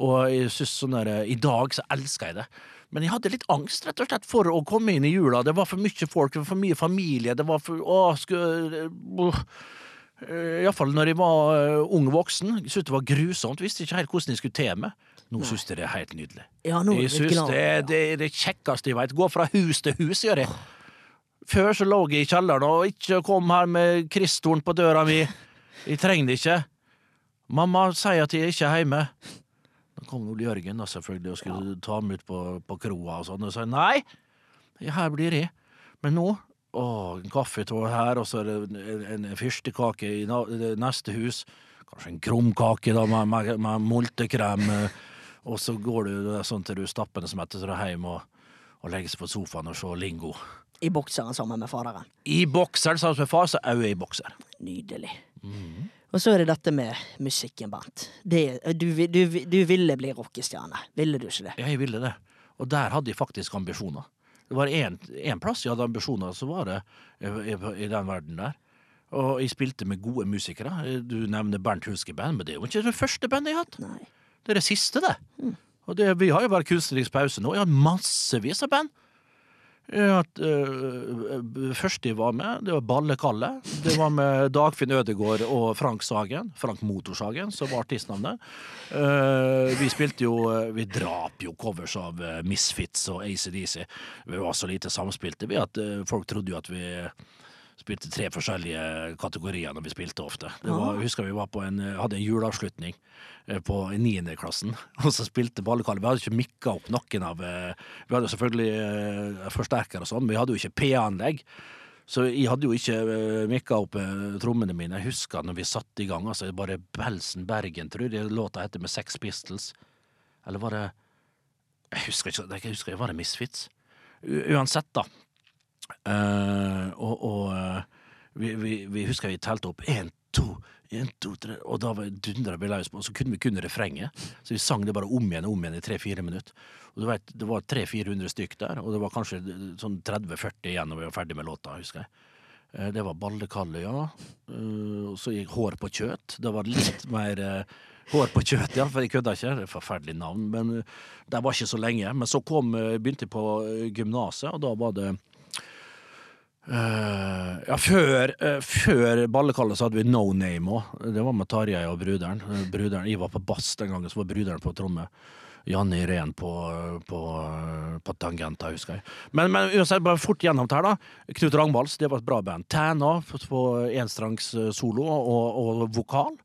Og jeg synes sånn der, I dag så elsker jeg det. Men jeg hadde litt angst rett og slett for å komme inn i jula. Det var for mye folk, det var for mye familie. Det var for Å, skulle uh, Iallfall når jeg var uh, ung voksen. Jeg syntes det var grusomt. Visste ikke helt hvordan jeg skulle te meg. Nå syns jeg det er helt nydelig. Ja, nå Jeg synes syns det, det er det kjekkeste jeg veit. Gå fra hus til hus, gjør jeg. Før så lå jeg i kjelleren og ikke kom her med kristtorn på døra mi. Jeg trenger det ikke. Mamma sier at jeg ikke er hjemme. Kom Ole Jørgen da selvfølgelig og skulle ta ham ut på, på kroa og sånn, og sa nei, her blir jeg. Men nå å, en kaffetår her, og så en, en fyrstekake i na, neste hus. Kanskje en krumkake da, med, med, med multekrem. eh, Og så går du sånn til du stapper som etter så er du hjem og, og legger seg på sofaen og ser Lingo. I bokseren sammen med faderen. I bokseren sammen med far, så er jeg i bokser. Nydelig. Mhm. Og så er det dette med musikken, Bernt. Du, du, du ville bli rockestjerne, ville du ikke det? Jeg ville det. Og der hadde jeg faktisk ambisjoner. Det var én plass jeg hadde ambisjoner, så var det i, i, den verden der. Og jeg spilte med gode musikere. Du nevner Bernt Hulske Band, men det er jo ikke det første bandet jeg har hatt. Nei. Det er det siste, det. Og det, vi har jo bare kunstnerisk pause nå. Jeg har massevis av band. Jeg uh, hatt, øh, første jeg var med, det var Balle-Kalle. Det var med Dagfinn Ødegård og Frank Sagen. Frank Motorsagen, som var artistnavnet. Uh, vi spilte jo eh, Vi drap jo covers av eh, Misfits og ACDC. Vi var så lite samspilte vi at eh, folk trodde jo at vi spilte tre forskjellige kategorier når vi spilte ofte. Det var, jeg husker vi var på en, hadde en juleavslutning eh, på niendeklassen, og så spilte Ballekallet. Vi hadde ikke mikka opp noen av eh, Vi hadde selvfølgelig eh, forsterker og sånn, men vi hadde jo ikke PA-anlegg. Så jeg hadde jo ikke mikka opp eh, trommene mine. Jeg husker når vi satte i gang, altså bare Belsen Bergen, tror jeg låta heter med Sex Pistols. Eller var det Jeg husker ikke, jeg husker, var det Misfits? U uansett, da. Eh, og og eh, vi, vi, vi husker vi telte opp én, to, én, to, tre, og da dundra vi løs på, og så kunne vi kun refrenget. Så vi sang det bare om igjen og om igjen i tre-fire minutter. Og du vet, Det var 300-400 stykk der, og det var kanskje sånn 30-40 igjen når vi var ferdig med låta. husker jeg. Eh, Det var Ballekalle, ja. Eh, Og så gikk Hår på kjøt. Det var litt mer eh, Hår på kjøt, ja, for jeg kødda ikke. Det er forferdelig navn. Men eh, det var ikke så lenge. Men så kom, eh, begynte jeg på eh, gymnaset, og da var det Eh, ja, før, uh, før ballekallet så hadde vi No Name òg. Det var med Tarjei og bruderen. Uh, bruderen. Jeg var på bass den gangen, så var bruderen på tromme. Janne Irén på, på, på tangenta, husker jeg. Men, men uansett, bare fort gjennom her, da. Knut Ragnvalds, det var et bra band. Tæna på, enstrangs solo og, og vokal.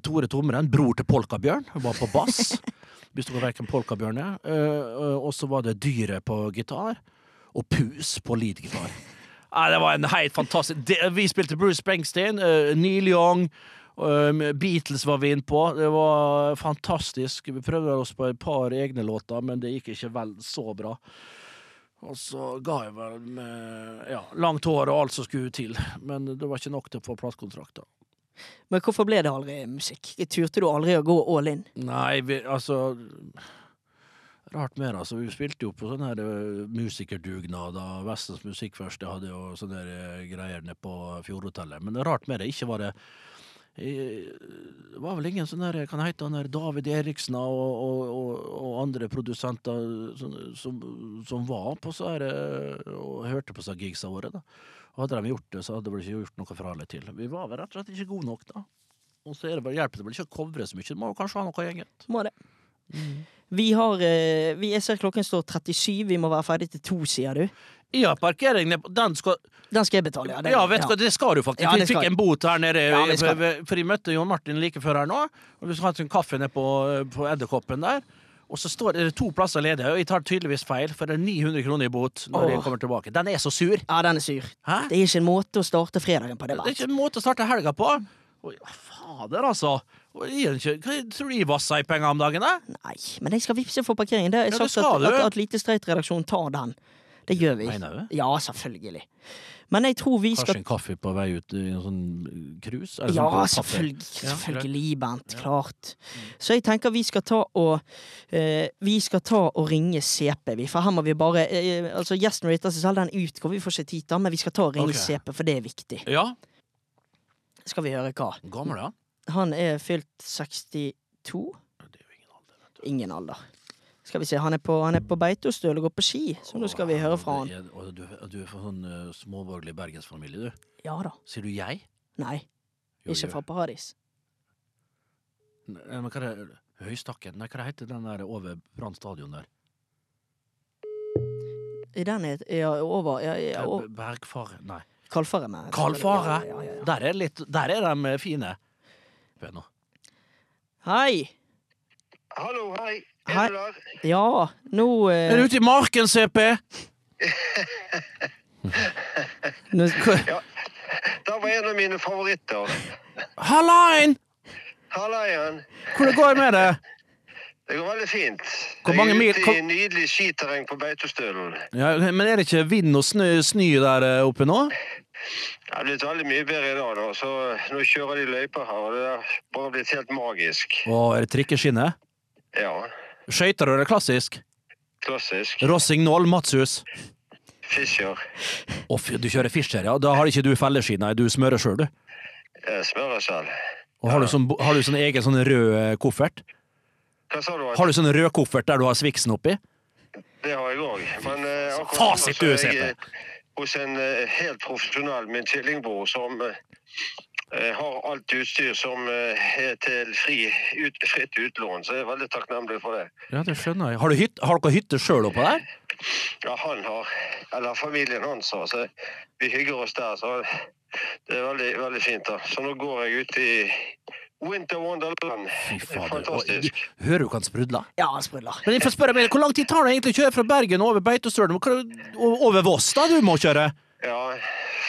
Tore Tomren, bror til Polkabjørn, var på bass. Hvis du hva verken Polkabjørn er? Og så var det Dyret på gitar. Og Pus på leadgitar. Ja, det var en helt fantastisk det, Vi spilte Bruce Springsteen, uh, Neil Young, um, Beatles var vi inne på. Det var fantastisk. Vi prøvde oss på et par egne låter, men det gikk ikke vel så bra. Og så ga jeg vel med ja, langt hår og alt som skulle til, men det var ikke nok til å få platekontrakt. Men hvorfor ble det aldri musikk? Turte du aldri å gå all in? Nei, vi, altså Rart mer, altså. Vi spilte jo på sånne her eh, musikerdugnader. Vestens Musikkførste hadde jo sånne her, eh, greier nede på Fjordhotellet. Men det er rart med det. Ikke var det eh, Det var vel ingen sånn der Kan hete han der David Eriksen og, og, og, og andre produsenter som, som, som var på så her og hørte på så gigsa våre, da. Og hadde de gjort det, så hadde de ikke gjort noe fra eller til. Vi var vel rett og slett ikke gode nok, da. Og så er det bare, hjelper det vel ikke å covre så mye. Du må kanskje ha noe eget. Må det. Vi har eh, vi, Jeg ser klokken står 37, vi må være ferdig til to, sier du. Ja, parkering Den skal Den skal jeg betale, ja. det- Ja, vet du hva, det skal du faktisk. Ja, vi fikk en bot her nede, Ja, for, jeg møtte Jon Martin like før her nå. Og vi skulle ha en kaffe nede på, på Edderkoppen der. Og så står det to plasser ledige, og jeg tar tydeligvis feil, for det er 900 kroner i bot når Åh. jeg kommer tilbake. Den er så sur! Ja, den er sur. Hæ? Det er ikke en måte å starte fredagen på. det Det er ikke en måte å starte helga på. Oi, fader, altså. Ikke- Hva tror du de vasser i penger om dagen, da? Nei, men jeg skal vippse for parkering. Det er Ja, sagt at, at, at Lite Streit-redaksjonen tar den. Det gjør vi. Mener du? Ja, selvfølgelig. Men jeg tror vi Kanskje skal en kaffe på vei ut i en sånn cruise? Ja, sånn selvfølgelig, selvfølgelig, Ja. Klart. Så jeg tenker vi skal ta og uh, Vi skal ta og ringe CP, vi. For her må vi bare uh, Altså, gjesten rater seg selv, den utgår, vi får ikke tid til men vi skal ta og ringe okay. CP, for det er viktig. Ja. Skal vi høre hva? Gammel, ja. Han er fylt 62. Det er jo ingen alder, vet du. Ingen alder. Skal vi se, han er på, han er på Beitostøl og går på ski, så nå skal vi høre fra han. Er- du, du er fra sånn uh, småborgerlig bergensfamilie, du. Ja da. Sier du jeg? Nei, Jo, ikke jo. fra Paradis. Nei, Men hva er det? Høystakken? Nei, hva heter den der over Brann stadion der? I den er ja, over ja, ja, Eh, Bergfar... Nei. Kalfare med. Kalfare? Ja, ja, ja, ja. Der er, litt, der er de eh, fine. Hør nå. Hei! Hallo, hei. Hei. Er du der? Ja, nå eh, Er du ute i marken, CP? nå, Det var en av mine favoritter. Hallaien! Halla. Hvordan går det med det? Det går veldig fint. Jeg er ute i nydelig skiterreng på Beitostølen. Ja, men er det ikke vind og snø, snø der eh, oppe nå? Det er blitt veldig mye bedre i dag, da. så nå kjører de løyper her, og det er bare blitt helt magisk. Og er det trikkeskinne? Ja, Skøyter du det klassisk? klassisk. Rossignol, Matshus. Fischer. Å, fy, du kjører Fischer, ja. Da har ikke du felleski, nei. Du smører sjøl, du. Jeg smører selv. Og har du sånn, har du sånn egen sånn rød eh, koffert? Hva sa du? Har du sånn rød koffert der du har Swixen oppi? Det har jeg òg. Men eh, akkurat fasit du, er CP. eh, hos en eh, helt profesjonell, min tvillingbror, som eh, eh, har alt utstyr som eh, er til fri, ut, fritt utlån. Så jeg er veldig takknemlig for det. Ja, det skjønner jeg. Har, du hytt, har dere hytte sjøl oppå der? Ja, han har, eller familien hans har, så vi hygger oss der. Så det er veldig, veldig fint. da. Så nå går jeg ut i Winter Wonderland. Fy Det er fader. Og, Fantastisk. hører du ikke han sprudler? ja, han sprudler. Men jeg får spørre meg, Hvor lang tid tar det egentlig å kjøre fra Bergen over Beitostølen? Hva- Over Voss, da, du må kjøre? Ja,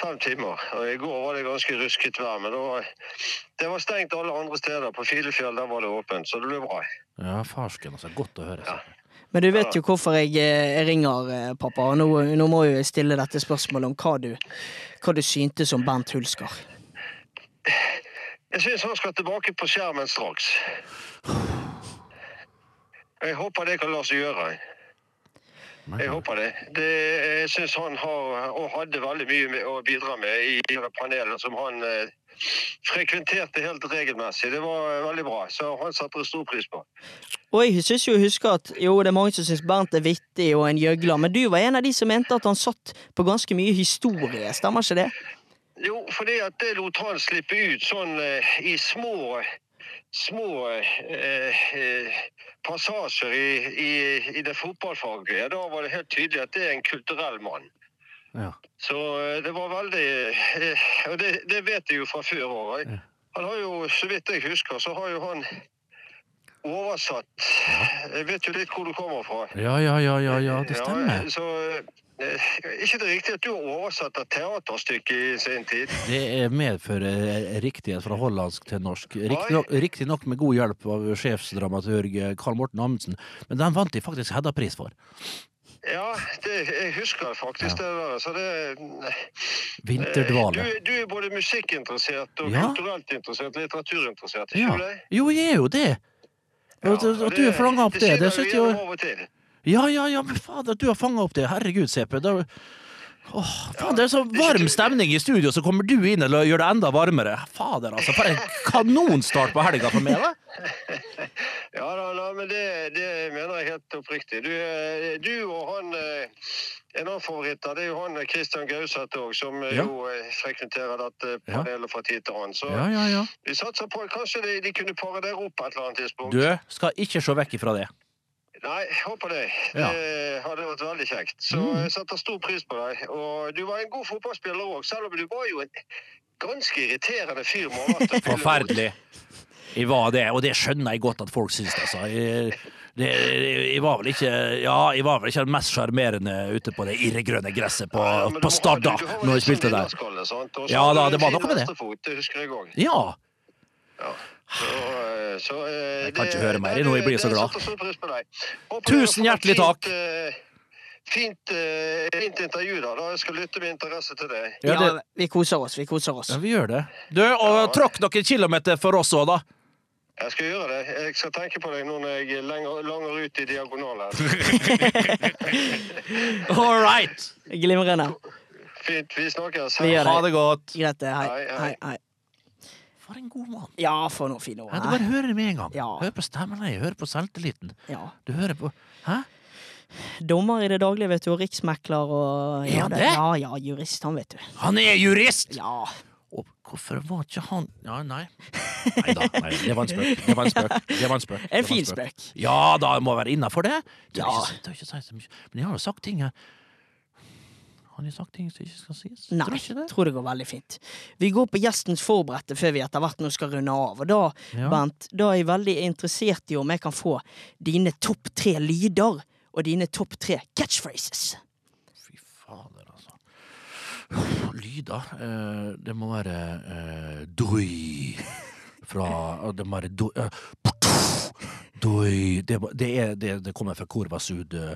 fem timer. Og I går var det ganske rusket vær, men da, det var stengt alle andre steder. På Filefjell der var det åpent, så det ble bra. Ja, farsken, altså. Godt å høre. Ja. Men du vet jo hvorfor jeg, eh, jeg ringer, eh, pappa. Og nå, nå må jeg stille dette spørsmålet om hva du, hva du syntes om Bernt Hulsker. Jeg syns han skal tilbake på skjermen straks. Jeg håper det kan la seg gjøre. Jeg håper det. det jeg syns han har, og hadde veldig mye med å bidra med i panelet som han eh, frekventerte helt regelmessig. Det var eh, veldig bra, så han satte stor pris på. Og jeg synes jo å huske at jo, det er mange som syns Bernt er vittig og en gjøgler, men du var en av de som mente at han satt på ganske mye historie, stemmer ikke det? Jo, fordi at det lot han slippe ut sånn eh, i små små eh, eh, passasjer i, i, i det fotballfaglige. Da var det helt tydelig at det er en kulturell mann. Ja. Så eh, det var veldig eh, Og det, det vet jeg jo fra før òg. Han har jo, så vidt jeg husker, så har jo han oversatt Jeg vet jo litt hvor du kommer fra. Ja, ja, ja, ja, ja, det stemmer. Ja, så eh, ikke det riktig at du har oversatt et teaterstykke i sin tid? Det er medfører riktighet fra hollandsk til norsk. Riktignok riktig nok med god hjelp av sjefsdramaturg Karl Morten Amundsen, men den vant de faktisk Hedda-pris for. Ja, det, jeg husker faktisk det der. Så det eh, Vinterdvale. Du, du er både musikkinteressert og Ja. kulturelt interessert, litteraturinteressert. Ja. Du det? Jo, jeg er jo det. At, at du fanga opp det, det igjen jo av og til. Ja, ja, ja, men fader, at du har fanga opp det. Herregud, CP. Da, Faen, det er så varm stemning i studio, så kommer du inn og gjør det enda varmere. Fader, altså. For en kanonstart på helga for meg, da. Ja da, nei, men det, det mener jeg helt oppriktig. Du, eh, du og han eh, En annen favoritt det er jo han eh, Christian Gauseth òg, som Ja. jo frekventerer dette panelet fra tid til annen. Så Ja, ja, ja. vi satser på at kanskje de, de kunne pare dere opp på et eller annet tidspunkt. Du skal ikke se vekk ifra det. Nei, jeg håper det. Ja. Mm. Det hadde vært veldig kjekt. Så jeg setter stor pris på deg. Og du var en god fotballspiller òg, selv om du var jo en ganske irriterende fyr. Forferdelig. Jeg var det, og det skjønner jeg godt at folk syns, altså. Jeg, det, jeg var vel ikke Ja, jeg var vel ikke den mest sjarmerende ute på det irregrønne gresset på, Ja, på Stadda du- du når jeg spilte sånn der. Ja da, det var noe med det. venstrefot, Det husker jeg òg. Ja. Ja. Så, eh, så, eh, Jeg kan det- ikke høre mer i nå, jeg blir så glad. Tusen hjertelig takk. eh, Fint, fint intervju, da. Jeg skal lytte med interesse til deg. Ja, Ja, det, vi koser oss. Vi koser oss. ja, vi gjør det. Du, og tråkk noen kilometer for oss òg, da. Jeg skal gjøre det. Jeg skal tenke på deg nå når jeg lenger, langer ut i diagonalen. All right. Glimrende. Fint. Vi snakkes. Vi Ha det godt. Greit, det. Hei. Hei, hei. Hei, hei. For en god mann. Ja, for noen fine ord. Ja, du bare hører det med en gang. Ja. Hør på stemmen, hør på selvtilliten. Ja. Du hører på Hæ? Dommer i det daglige, vet du, og riksmekler og Er han det-? Ja, ja, jurist, han, vet du. Han er jurist! Ja. Og hvorfor var ikke han Ja, nei. Nei da. Nei, det var en spøk. Det var en spøk. Det var en spøk. Det En fin spøk. Ja da, må være innafor det. Du Ja. ikke, du ikke du, ikke. Men jeg har jo sagt ting her. Har de sagt ting som ikke skal sies? Nei, Tror tror det går veldig fint. Vi går på gjestens forberedte før vi etter hvert nå skal runde av. Og da, Ja. Bernt, da er jeg veldig interessert i om jeg kan få dine topp tre lyder og dine topp tre catchphrases. Fy fader, altså. Lyder. Eh, det må være uh, doi fra Det må være doi eh, Doi det, det, er, det, det kommer fra Kurva Sud uh,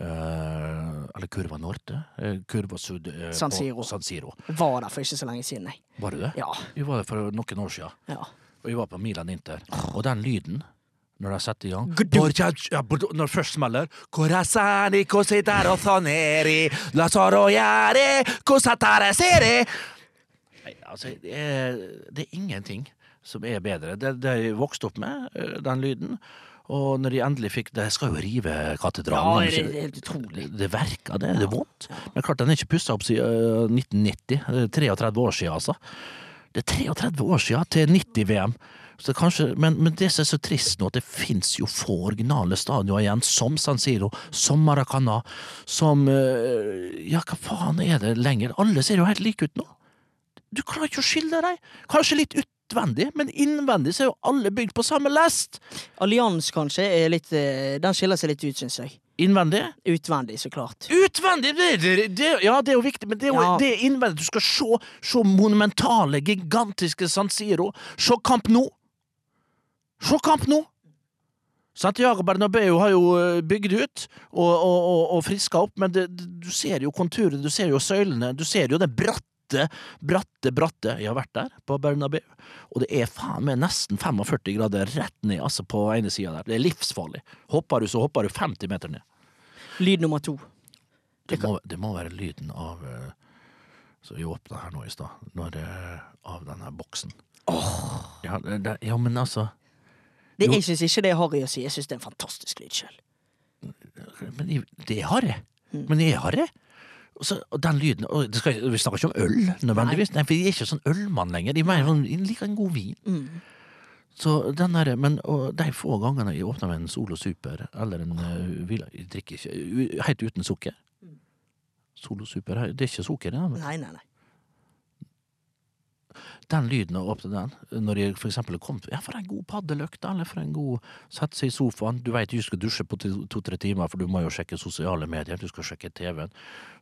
Eller Kurva Norte? Eh, Kurva Sud uh, San Siro. San Siro. Var der for ikke så lenge siden, nei. Var du det? Ja. Vi var der for noen år siden. ja. Og vi var på Milan Inter. Og den lyden når de setter i gang Når det først smeller Nei, altså, det er, det er ingenting som er bedre. Det, det jeg vokst opp med, eh, den lyden. Og når de endelig fikk Det skal jo rive katedralen. Ja, det- det er helt utrolig. Det, det verker, det. Det er vondt. Men klart, den er ikke pussa opp siden eh, 1990. Det er 33 år siden, altså. Det er 33 år siden til 90-VM. Så kanskje, men, men det som er så trist nå, at det fins jo få originale stadioner igjen, som San Siro, som Maracana, som eh, Ja, hva faen er det lenger? Alle ser jo helt like ut nå. Du klarer ikke å skille deg. Kanskje litt utvendig, men innvendig så er jo alle bygd på samme lest. Allians kanskje er litt eh, Den skiller seg litt ut, syns jeg. Innvendig? Utvendig, så klart. Utvendig! Det, det, det, ja, det er jo viktig, men det er jo Ja. er innvendig. Du skal se, se monumentale, gigantiske San Siro. Se Kamp nå! Se Kamp nå! Santiago Bernabeu har jo eh, bygd ut og, og, og, og friska opp, men du ser jo konturer, du ser jo søylene, du ser jo det bratte, bratte, bratte bratte Jeg har vært der, på Bernabeu, og det er faen meg nesten 45 grader rett ned, altså, på ene sida der. Det er livsfarlig. Hopper du, så hopper du 50 meter ned. Lyd nummer to. Det må, det må være lyden av eh, Så vi åpna her nå i stad. Eh, Av denne boksen. Ja, det, ja, men altså Det, jeg syns ikke det er harry å si. Jeg syns det er en fantastisk lyd sjøl. Men det er harry. Men det er harry. Og, så, og den lyden og det skal, Vi snakker ikke om øl, nødvendigvis. Nei, for De er ikke sånn ølmann lenger. De, mener, sånn- jeg liker en god vin. Så den der, men de få gangene jeg åpner med en Solo Super eller en uh, Villa Jeg drikker ikke helt uten sukker. Solo Super, det er ikke sukker i den. Nei, nei, nei. Den lyden og åpne den, når jeg for eksempel kom Ja, for en god paddeløkt, eller for en god Sette seg i sofaen. Du veit du skal dusje på to- to-tre timer, for du må jo sjekke sosiale medier, du skal sjekke TV-en.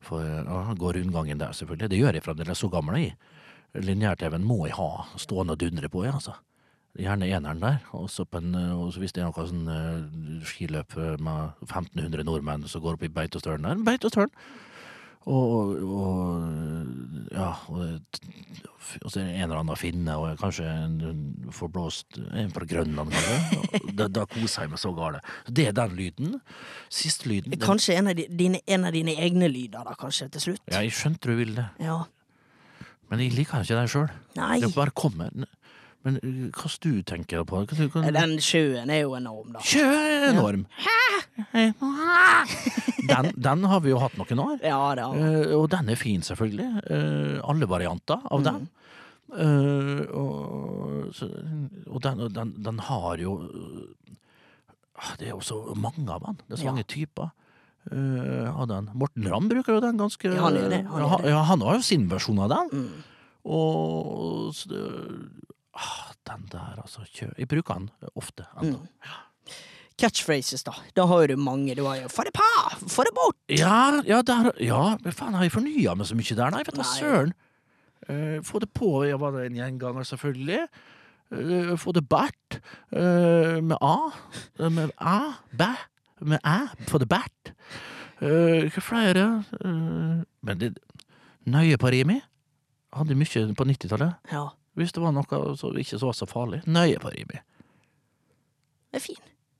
For ja, går rundgangen der, selvfølgelig. Det gjør jeg fremdeles, så gammel er jeg. Lineær-TV-en må jeg ha stående og dundre på, jeg, altså. Gjerne eneren der. Og så hvis det er noe sånn uh, skiløp med 1500 nordmenn som går opp i Beitostølen der, Beitostølen! Og, og ja, og, og så er det en eller annen finne, og kanskje en, forblåst En fra Grønland. Da, da koser jeg meg så gale. Det er den lyden. Siste lyden. den- Kanskje en av, dine, en av dine egne lyder, da, kanskje, til slutt. Ja, jeg skjønte du ville det, Ja. men jeg liker ikke den sjøl. Det bare kommer. Men hva du tenker på? Hva, hva, Den sjøen er jo enorm, da. Sjøen er enorm! Den, den har vi jo hatt noen år. Ja, det har Eh, og den er fin, selvfølgelig. Eh, alle varianter av Mm. den. Eh, og så, og den, den, den har jo ah, Det er jo så mange av den. Det er så Ja. mange typer. eh, av den. Morten Ramm bruker jo den ganske Ja, han det, han gjør Ja, han har jo sin versjon av den. Mm. Og så ah, den der, altså. Jeg bruker den ofte ennå. Mm. Catchphrases, da. Da har du mange. Du har jo 'få det på', 'få det bort'. Ja, ja, der, ja, men faen, har jeg fornya meg så mye der? Nei, vet du søren. Uh, få det på, ja, var det en gjenganger, selvfølgelig. Uh, få det bært, Uh, med A. Eh, med A, bæ, med æ. Få det bært. Eh, hva flere? Eh, men det Nøye på rimi. Hadde mye på 90-tallet. Ja, Hvis det var noe som ikke så så farlig. Nøye på rimi. det er fin.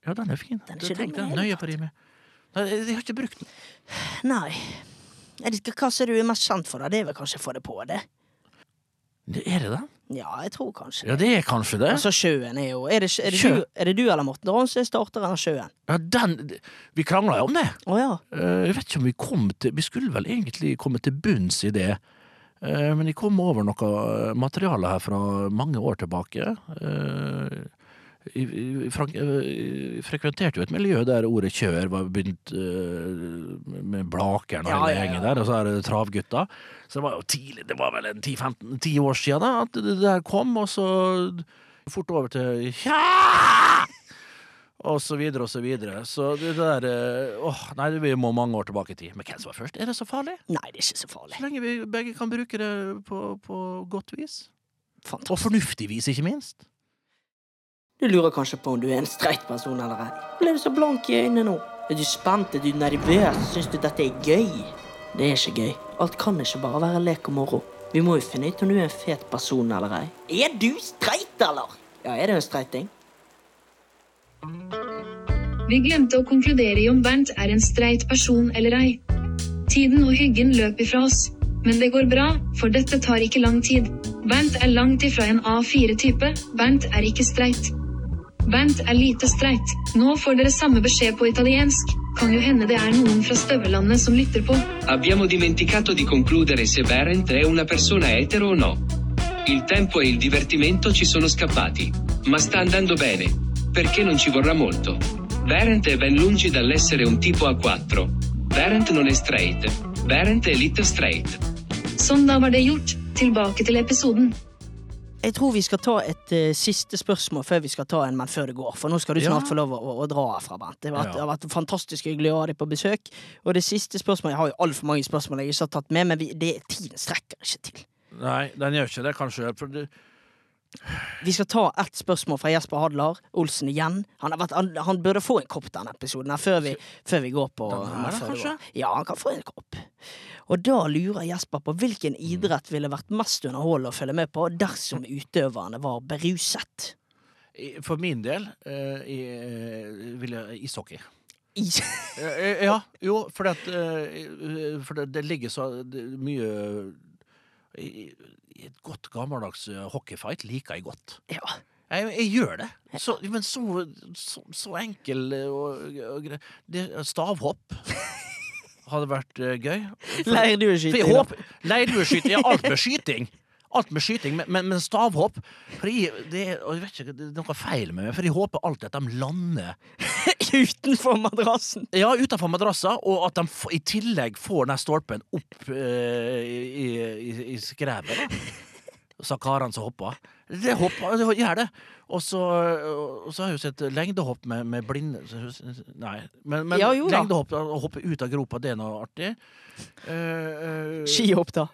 Ja, den er fin. Den er ikke dum i jeg. det hele Nøye på. Nei, jeg jeg har ikke brukt den. Nei. Jeg vet ikke Hva som er du mest kjent for, da? Det er vel kanskje 'få det på', det? Det Er det det? Ja, jeg tror kanskje det. Ja, det er kanskje det. Altså, sjøen er jo Er det, er det, du, er det du eller Morten Ravn som er starteren av sjøen? Ja, den Vi krangla jo om det. Å ja. Eh, Jeg vet ikke om vi kom til Vi skulle vel egentlig komme til bunns i det. Eh, Men jeg kom over noe materiale her fra mange år tilbake. Eh, frekventerte jo et miljø der ordet kjør var begynt eh, med Blakeren og Ja, hele ja, ja. der, og så er det Travgutta. Så det var jo tidlig, det var vel en 10-15 år siden da, at det der kom, og så fort over til ja! Og så videre og så videre. Så det der eh, Åh, nei, vi må mange år tilbake i tid. Men hvem som var først? Er det så farlig? Nei, det er ikke så farlig. Så lenge vi begge kan bruke det på, på godt vis. Og Fantastisk. fornuftig vis, ikke minst. Du lurer kanskje på om du er en streit person eller ei. Ble du så blank i øynene nå? Er du spent? Er du nervøs? Syns du dette er gøy? Det er ikke gøy. Alt kan ikke bare være lek og moro. Vi må jo finne ut om du er en fet person eller ei. Er du streit, eller? Ja, er det en streiting? Vi glemte å konkludere i om Bernt er en streit person eller ei. Tiden og hyggen løp ifra oss. Men det går bra, for dette tar ikke lang tid. Bernt er langt ifra en A4-type. Bernt er ikke streit. Bernt er lite streit. Nå får dere samme beskjed på italiensk. Kan jo hende det er noen fra støvelandet som lytter på. Abbiamo dimenticato di concludere se Barent è una persona etero o no. Il tempo e il divertimento ci sono scappati. Ma sta andando bene. Perché non ci vorrà molto. Barent è ben lungi dall'essere un tipo A4. Barent non è straight. Barent è little straight. Sånn, da var det gjort. Tilbake til episoden. Jeg tror vi skal ta et uh, siste spørsmål før vi skal ta en Men før det går. For nå skal du snart Ja. få lov å, å, å dra herfra, Bent. Det Ja. det har vært fantastisk hyggelig å ha deg på besøk. Og det siste spørsmålet Jeg har jo altfor mange spørsmål jeg ikke har tatt med, men vi, det, tiden strekker ikke til. Nei, den gjør ikke det, kanskje. For det, Vi skal ta ett spørsmål fra Jesper Hadlar Olsen igjen. Han, har vært, han, han burde få en kopp denne episoden her før vi, før vi går på her, går. Ja, han kan få en kopp. Og da lurer Jesper på hvilken idrett ville vært mest underholdende å følge med på dersom utøverne var beruset. for min del uh, i- eh, vil jeg ishockey. I, Eh, Ja, jo, for, at, uh, for det, det ligger så mye I et godt gammeldags eh, hockeyfight liker jeg godt. ja. Jeg, jeg gjør det. Så, men så, så, så enkel eh, og, og grei Stavhopp hadde vært eh, gøy. Leirdueskyting. Leirdueskyting, er alt med skyting. Alt med skyting, men, men, men stavhopp for jeg, det, jeg vet ikke, det er noe feil med meg, for jeg håper alltid at de lander Utenfor madrassen. ja, utenfor madrassen, og at de i tillegg får den stolpen opp eh, i, i, i skrevet. Sa karene som hoppa. Det hoppa, det gjør det. Og så, og så har jeg jo sett lengdehopp med, med blinde Nei, men, men Ja, jo lengdehopp, å hoppe ut av gropa, det er noe artig. Uh, uh, Skihopp, da.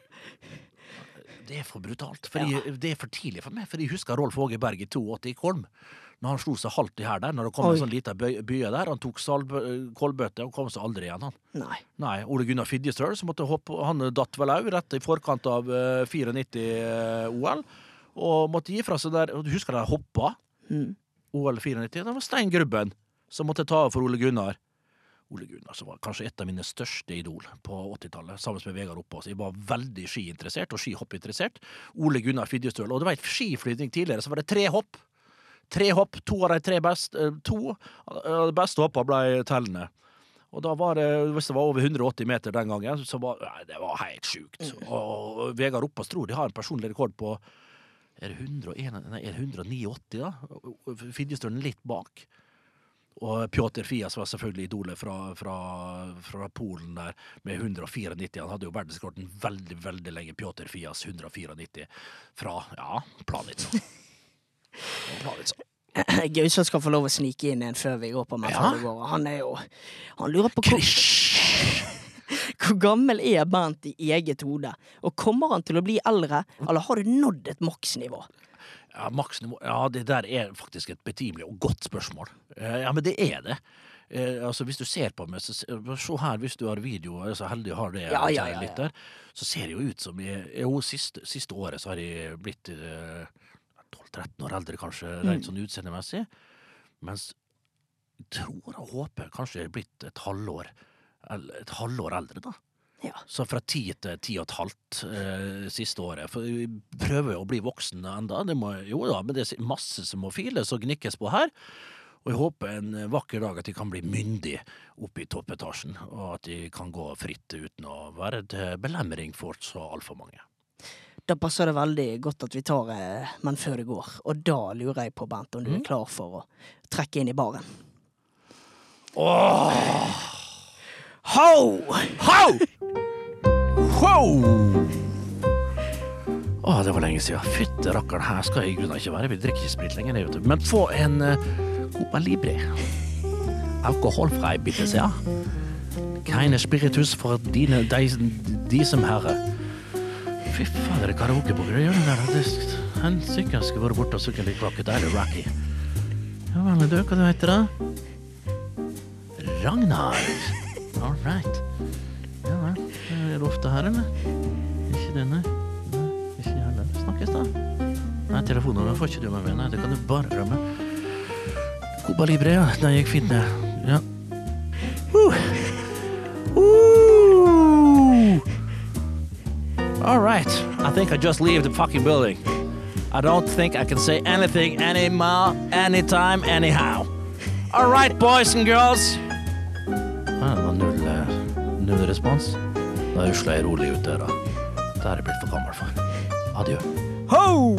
Det er for brutalt. For ja. det er for tidlig for meg. For jeg husker Rolf Åge Berg i 82 i Kolm. når han slo seg halvt i her der, når det kom Oi. en sånn liten bye der. Han tok kålbøtte og kom seg aldri igjen, han. Nei. Nei, Ole Gunnar Fidjestøl, som måtte hoppe, han datt vel òg rett i forkant av uh, 94-OL. Og måtte gi fra seg der Du husker de hoppa? Mm. OL 94. Det var Stein Grubben som måtte ta av for Ole Gunnar. Ole Gunnar som var kanskje et av mine største idol på 80-tallet, sammen med Vegard Oppås. Jeg var veldig skiinteressert og skihoppinteressert. Ole Gunnar Fidjestøl. Og du vet, skiflyvning tidligere så var det tre hopp. Tre hopp. To av de tre beste To av de beste hoppa ble tellende. Og da var det, hvis det var over 180 meter den gangen, så var nei, det var helt sjukt. Og Vegard Oppås tror de har en personlig rekord på er det 101, nei, er det 189, da? Fidjestølen litt bak. Og Pjotr Fias var selvfølgelig idolet fra, fra, fra Polen der med 194. Han hadde jo verdensrekorden veldig, veldig lenge. Pjotr Fias 194 fra ja, Planica. Planica. Gauseth skal få lov å snike inn en før vi går på Ja. går. Han er jo Han lurer på hvor, hvor gammel er Bernt i eget hode? Og kommer han til å bli eldre, eller har du nådd et maksnivå? Ja, maksnivå Ja, det der er faktisk et betimelig og godt spørsmål. Eh, Ja, men det er det. Eh, altså Hvis du ser på meg, så se her, hvis du har video, og er så heldig har ha det, Ja, ja, ja, ja. der, så ser det jo ut som jeg, Jo, siste, siste året så har jeg blitt eh, 12-13 år eldre, kanskje, Mm. rent sånn utseendemessig. Mens jeg tror og håper kanskje jeg er blitt et halvår eller et halvår eldre, da. Ja. Så fra ti til ti og et halvt eh, siste året. For vi prøver jo å bli voksen enda. Det må, jo da, men det er masse som må files og gnikkes på her. Og jeg håper en vakker dag at de kan bli myndig oppe i toppetasjen, og at de kan gå fritt uten å være til belemring for så altfor mange. Da passer det veldig godt at vi tar eh, Men før det går. Og da lurer jeg på, Bernt, om du Mm. er klar for å trekke inn i baren. Åh! Ho! Ho! Ho! Å, det var lenge siden. Fytte rakkeren, her skal jeg i grunnen ikke være. Vi drikker ikke sprit lenger, vet du. Men få en uh, Copa Libre. Alkoholfrei, bitte sehr. Keine spiritus for dine, de, de som herre. Fy fader, karaokeboker, gjør det der. Helsike, jeg skulle være borte og sunget litt vakkert. Det er det Racky. Ja vel, du, hva du heter da? Ragnar. All right. Ja vel. Er det ofte her, eller? Ikke denne. nei. ikke heller. Snakkes, da. Nei, telefonnummeret får ikke du meg. Nei, det kan du bare glemme. Coba Libre, ja. Det gikk fint, det. Ja. Uh. Uh. All right. I think I just leave the fucking building. I don't think I can say anything anymore, anytime, anyhow. All right, boys and girls. Respons. Da rusla jeg rolig ut døra. Det er jeg blitt for gammel for. Adjø. Ho!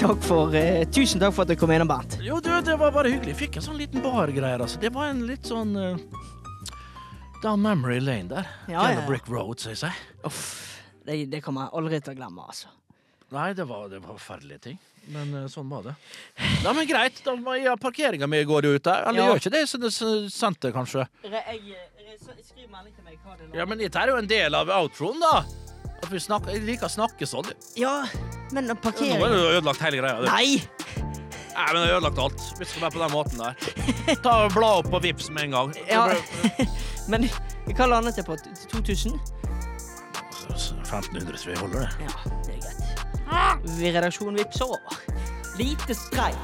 takk for, eh, tusen takk for at du kom innom, Bernt. Jo, du, det var bare hyggelig. Jeg fikk en sånn liten bargreier, altså. Det var en litt sånn eh, Down memory lane der. Ja, ja. Brick Road, sier jeg. Uff, det, det kommer jeg aldri til å glemme, altså. Nei, det var, det var forferdelige ting. Men eh, sånn var det. Ja, men greit. Da må jeg ha parkeringa mi går ut der. Eller Ja. gjør ikke det så det er senter, kanskje? Skriv melding til meg hva det Ja, men dette er jo en del av outroen, da. At vi snakker, jeg liker å snakke sånn. Ja, men Nå har parkering du ødelagt hele greia. du. Nei! Nei, men jeg har ødelagt alt. Vi skal være på den måten der. Ta og Bla opp på Vips med en gang. Ja. Men hva landet jeg på? 2000? 1500, tror vi holder det. Ja, redaksjon over. Lite streik.